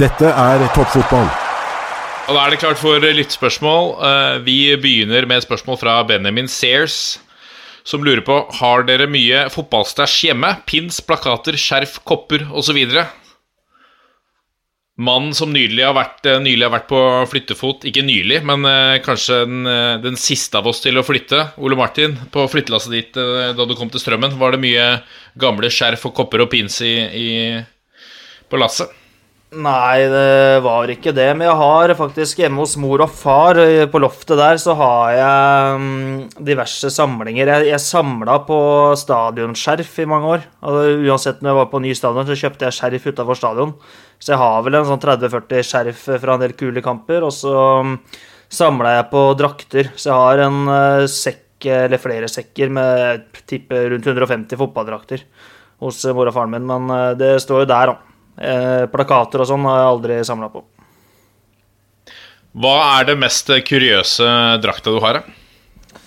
Dette er toppfotball. Og da er det klart for lyttspørsmål. Eh, Vi begynner med et spørsmål fra Benjamin Sears, som lurer på Har dere mye fotballstæsj hjemme? Pins, plakater, skjerf, kopper osv.? Mannen som nylig har, vært, eh, nylig har vært på flyttefot, ikke nylig, men eh, kanskje den, eh, den siste av oss til å flytte, Ole Martin, på flyttelasset ditt da du kom til Strømmen, var det mye gamle skjerf og kopper og pins i, i, på lasset? Nei, det var ikke det. Men jeg har faktisk hjemme hos mor og far, eh, på loftet der, så har jeg mm, diverse samlinger. Jeg, jeg samla på stadionskjerf i mange år. Altså, uansett når jeg var på ny stadion, så kjøpte jeg skjerf utafor stadion. Så jeg har vel en sånn 30-40 skjerf fra en del kule kamper. Og så mm, samla jeg på drakter. Så jeg har en eh, sekk, eller flere sekker, med tipper rundt 150 fotballdrakter hos eh, mor og faren min. Men det står jo der, da. Eh, plakater og sånn har jeg aldri samla på. Hva er det mest kuriøse drakta du har? da?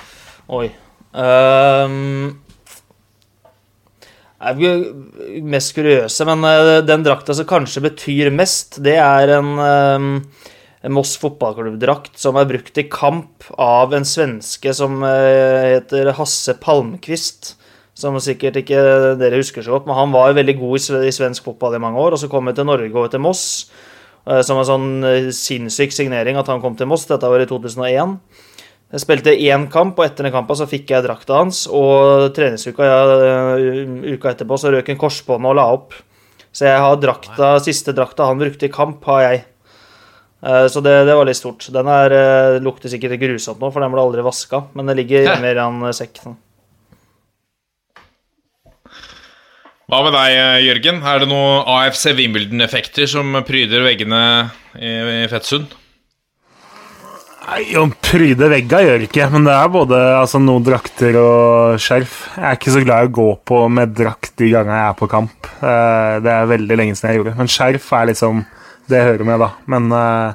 Oi. um, er mest kuriøse, men eh, den drakta som kanskje betyr mest, det er en, ehm, en Moss fotballklubbdrakt som er brukt i kamp av en svenske som eh, heter Hasse Palmqvist. Som sikkert ikke dere husker så godt, men han var jo veldig god i svensk fotball i mange år. Og så kom han til Norge og til Moss, eh, som en sånn eh, sinnssyk signering at han kom til Moss. Dette var i 2001. Jeg spilte én kamp, og etter den kampen så fikk jeg drakta hans. Og treningsuka ja, uka etterpå så røk en korsbånd og la opp. Så jeg har drakta, siste drakta han brukte i kamp, har jeg. Eh, Så det, det var litt stort. Den er, eh, lukter sikkert grusomt nå, for den ble aldri vaska. Men det ligger mer i en sekk. Hva med deg, Jørgen? Er det noen AFC Wimbledon-effekter som pryder veggene i, i Fettsund? Nei, Å pryde vegga gjør det ikke, men det er både altså, noen drakter og skjerf. Jeg er ikke så glad i å gå på med drakt de gangene jeg er på kamp. Eh, Det er veldig lenge siden jeg gjorde det. Men skjerf er liksom Det hører med, da. Men uh,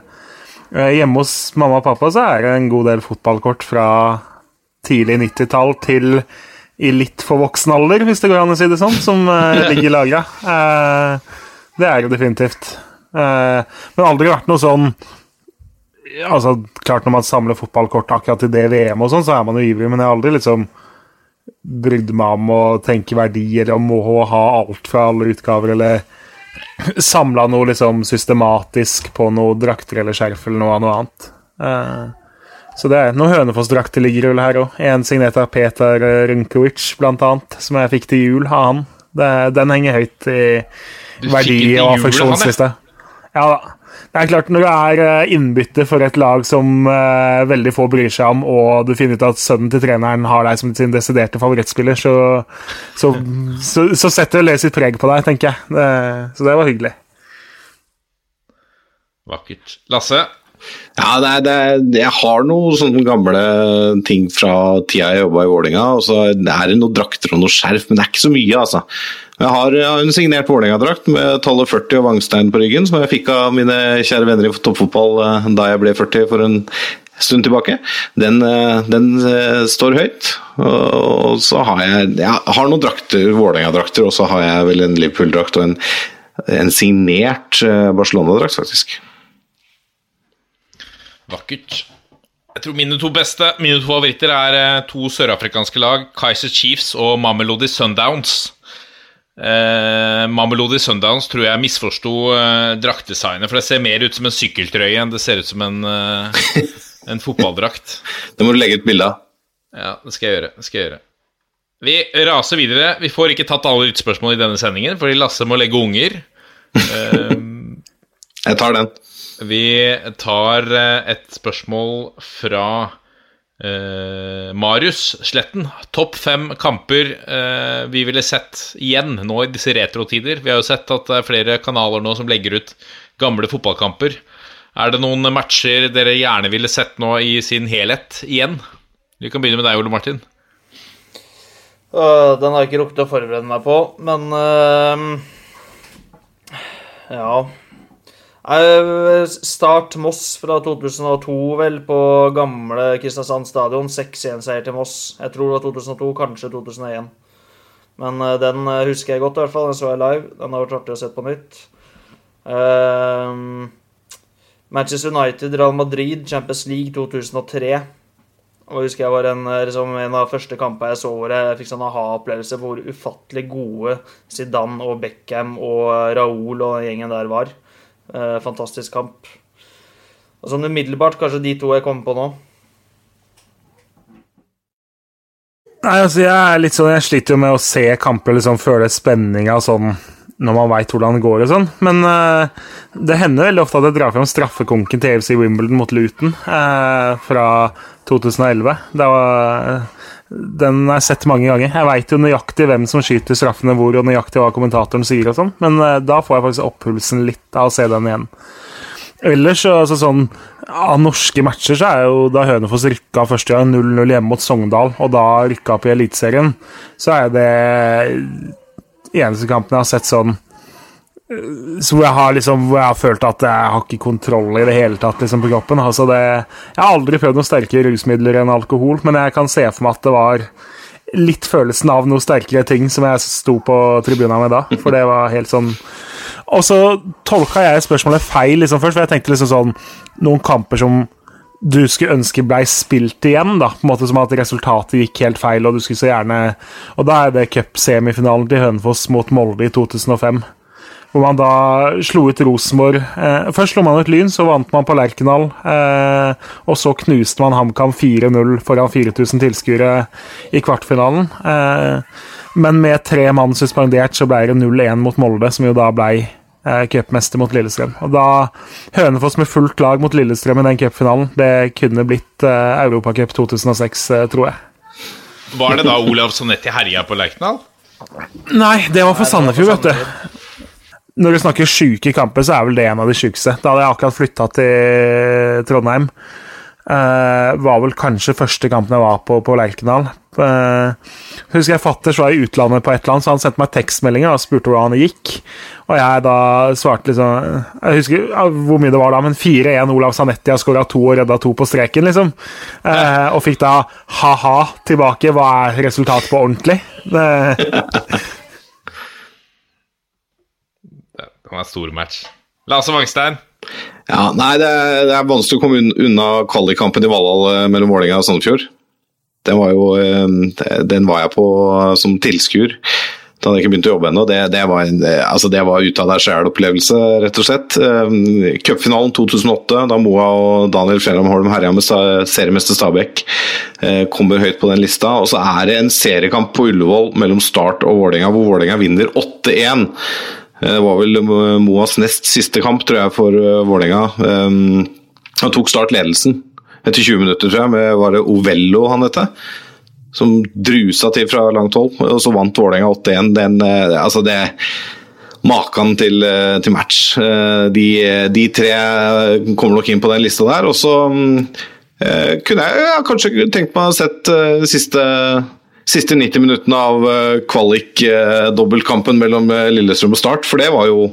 hjemme hos mamma og pappa så er det en god del fotballkort fra tidlig 90-tall til i litt for voksen alder, hvis det går an å si det sånn, som uh, ligger lagra. Det er jo definitivt. Uh, Men aldri vært noe sånn Altså, klart Når man samler fotballkort akkurat til det VM, og sånn, så er man jo ivrig, men jeg har aldri liksom brydd meg om å tenke verdi, eller om å ha alt fra alle utgaver, eller samla noe liksom systematisk på noe drakter eller skjerf eller noe, noe annet. Eh, så det er noen Hønefoss-drakter ligger vel her òg. En signert av Peter Runkovic, blant annet, som jeg fikk til jul av han. Det, den henger høyt i Du verdi- og ja? affeksjonsliste. Ja da. det er klart, når du er eh, innbytter for et lag som uh, veldig få bryr seg om, og du finner ut at sønnen til treneren har deg som sin desiderte favorittspiller, så, så, så, så setter det sitt preg på deg, tenker jeg. Det, så det var hyggelig. Vakkert. Lasse? Ja, det er, det er, jeg har noen sånne gamle ting fra tida jeg jobba i Vålinga, Det er noen drakter og noe skjerf, men det er ikke så mye, altså. Jeg har en signert Vålerenga-drakt med tallet 40 og Vangstein på ryggen, som jeg fikk av mine kjære venner i toppfotball eh, da jeg ble 40 for en stund tilbake. Den, eh, den eh, står høyt. Og så har jeg, jeg har noen drakter, Vålerenga-drakter, og så har jeg vel en Liverpool-drakt og en, en signert Barcelona-drakt, faktisk. Vakkert. Jeg tror Mine to beste, mine to favoritter er to sørafrikanske lag, Kaiser Chiefs og Mamelody Sundowns. Eh, Mamelody Sundowns tror jeg misforsto eh, draktdesignet, for det ser mer ut som en sykkeltrøye enn det ser ut som en, eh, en fotballdrakt. Det må du legge ut bilde av. Ja, det skal jeg gjøre. Det skal jeg gjøre. Vi raser videre. Vi får ikke tatt alle utspørsmål i denne sendingen, fordi Lasse må legge unger. jeg tar den. Vi tar et spørsmål fra Uh, Marius Sletten, topp fem kamper uh, vi ville sett igjen nå i disse retrotider. Vi har jo sett at det er flere kanaler nå som legger ut gamle fotballkamper. Er det noen matcher dere gjerne ville sett nå i sin helhet igjen? Vi kan begynne med deg, Ole Martin. Uh, den har jeg ikke rukket å forberede meg på, men Ja. Start Moss fra 2002, vel, på gamle Kristiansand stadion. 6-1-seier til Moss. Jeg tror det var 2002, kanskje 2001. Men eh, den eh, husker jeg godt, i hvert fall. Den så jeg live. Den har vært artig å se på nytt. Uh, Manchester United, Real Madrid, Champions League 2003. Og jeg husker jeg var en, eh, liksom, en av første kampene jeg så hvor jeg fikk sånn aha-opplevelse på hvor ufattelig gode Zidane og Beckham og Raoul og gjengen der var. Eh, fantastisk kamp. Og sånn umiddelbart kanskje de to jeg kommer på nå. Nei, altså jeg er litt sånn Jeg sliter jo med å se kamper, liksom føle spenninga sånn når man veit hvordan det går og sånn. Men uh, det hender veldig ofte at jeg drar fram straffekonken til AFC Wimbledon mot Luton uh, fra 2011. Det var den har jeg sett mange ganger. Jeg veit jo nøyaktig hvem som skyter straffene hvor, og nøyaktig hva kommentatoren sier og sånn, men uh, da får jeg faktisk opppulsen litt av å se den igjen. Ellers, altså sånn Av norske matcher så er jo da Hønefoss rykka første gang 0-0 hjemme mot Sogndal, og da rykka opp i Eliteserien, så er det eneste kampen jeg har sett sånn så hvor jeg, har liksom, hvor jeg har følt at jeg har ikke kontroll i det hele tatt liksom, på kroppen. Altså det, jeg har aldri prøvd noen sterkere rusmidler enn alkohol, men jeg kan se for meg at det var litt følelsen av noe sterkere ting som jeg sto på tribuna med da. For det var helt sånn Og så tolka jeg spørsmålet feil liksom først, for jeg tenkte liksom sånn Noen kamper som du skulle ønske blei spilt igjen, da, på en måte som at resultatet gikk helt feil, og du skulle så gjerne Og da er det cupsemifinalen til Hønefoss mot Molde i 2005 hvor man da slo ut Rosenborg. Eh, først slo man ut Lyn, så vant man på Lerkendal. Eh, og så knuste man HamKam 4-0 foran 4000 tilskuere i kvartfinalen. Eh, men med tre mann suspendert så ble det 0-1 mot Molde, som jo da ble eh, cupmester mot Lillestrøm. Og da Hønefoss med fullt lag mot Lillestrøm i den cupfinalen, det kunne blitt eh, Europacup 2006, eh, tror jeg. Var det da Olav Sonetti herja på Lerkendal? Nei, det var for Sandefjord, vet du. Når du snakker sjuke kamper, så er vel det en av de sjukeste. Da hadde jeg akkurat flytta til Trondheim. Uh, var vel kanskje første kampen jeg var på på Lerkendal. Uh, husker jeg fatters var i utlandet på et eller annet, så han sendte meg tekstmeldinger og spurte hvordan det gikk. Og jeg da svarte liksom Jeg husker hvor mye det var da, men 4-1 Olav Sanetti har skåra to og redda to på streken, liksom. Uh, og fikk da ha-ha tilbake. Hva er resultatet på ordentlig? Det være stor match. Lasse Wangstein? Ja, nei, det er, det er vanskelig å komme unna kvalikkampen i Valhall eh, mellom Vålerenga og Sandefjord. Den var, jo, eh, den var jeg på som tilskuer da hadde jeg ikke begynt å jobbe ennå. Det, det, var, altså det var ut av deg sjæl-opplevelse, rett og slett. Cupfinalen 2008, da Moa og Daniel Fjellheim Holm herja med seriemester Stabæk, eh, kommer høyt på den lista. Og så er det en seriekamp på Ullevål mellom Start og Vålerenga, hvor Vålerenga vinner 8-1. Eh, Det var vel Moas nest siste kamp, tror jeg, for uh, Vålerenga. Um, han tok start ledelsen etter 20 minutter, tror jeg, med var det Ovello han het. Som drusa til fra langt hold, og så vant Vålerenga 8-1. Den, eh, altså det Maken til, eh, til match. Eh, De, de tre kommer nok inn på den lista der. Og så mm, eh, kunne jeg ja, kanskje tenkt meg å ha sett eh, siste, siste 90 minuttene av eh, kvalik-dobbeltkampen mellom eh, Lillestrøm og Start, for det var jo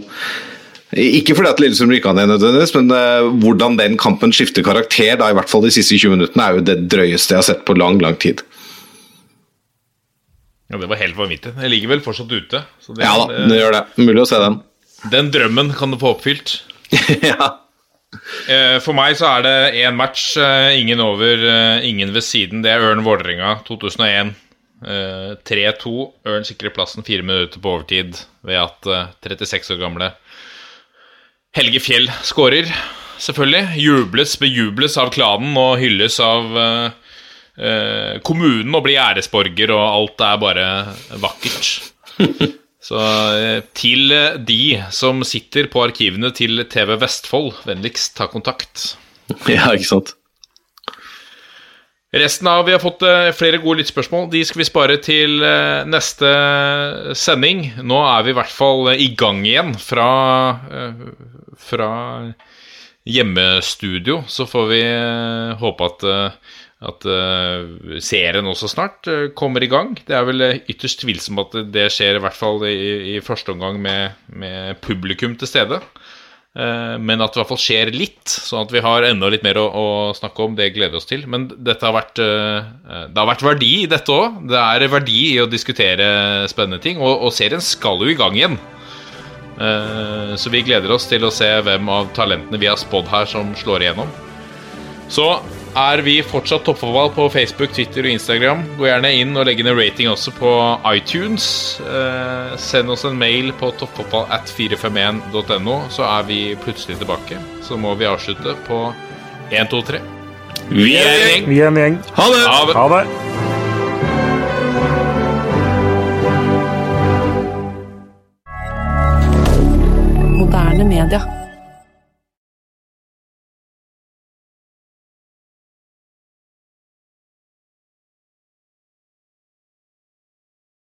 ikke fordi at Lillestrøm rykka ned, nødvendigvis, men eh, hvordan den kampen skifter karakter, da i hvert fall de siste 20 minuttene, er jo det drøyeste jeg har sett på lang, lang tid. Ja, Det var helt vanvittig. Jeg ligger vel fortsatt ute. Så det, Ja da, det gjør det. Mulig å se den. Den drømmen kan du få oppfylt. ja. Eh, For meg så er det én match, eh, ingen over, eh, ingen ved siden. Det er Ørn Vålerenga 2001. Eh, 3-2. Ørn sikrer plassen fire minutter på overtid ved at eh, 36 år gamle Helge Fjell skårer, selvfølgelig. Jubles, bejubles av klanen og hylles av eh, eh, kommunen og blir æresborger, og alt er bare vakkert. Så eh, til eh, de som sitter på arkivene til TV Vestfold, vennligst ta kontakt. ja, ikke sant. Resten av Vi har fått eh, flere gode lyttspørsmål. De skal vi spare til eh, neste sending. Nå er vi i hvert fall eh, i gang igjen fra, fra hjemmestudio. Så får vi håpe at, at serien også snart kommer i gang. Det er vel ytterst tvilsomt at det skjer, i hvert fall i, i første omgang med, med publikum til stede. Eh, Men at det i hvert fall skjer litt, sånn at vi har enda litt mer å, å snakke om. Det gleder vi oss til. Men har vært, eh, det har vært verdi i dette òg. Det er verdi i å diskutere spennende ting. Og, og serien skal jo i gang igjen. Eh, Så vi gleder oss til å se hvem av talentene vi har spådd her, som slår igjennom. Så er vi fortsatt toppfotball på Facebook, Twitter og Instagram. Gå gjerne inn og legg inn en rating også på iTunes. Eh, send oss en mail på toppfotball at 451.no, så er vi plutselig tilbake. Så må vi avslutte på 1, 2, 3. Vi er en gjeng! Vi er en gjeng. Ha det! Ha det! Ha det. Moderne media.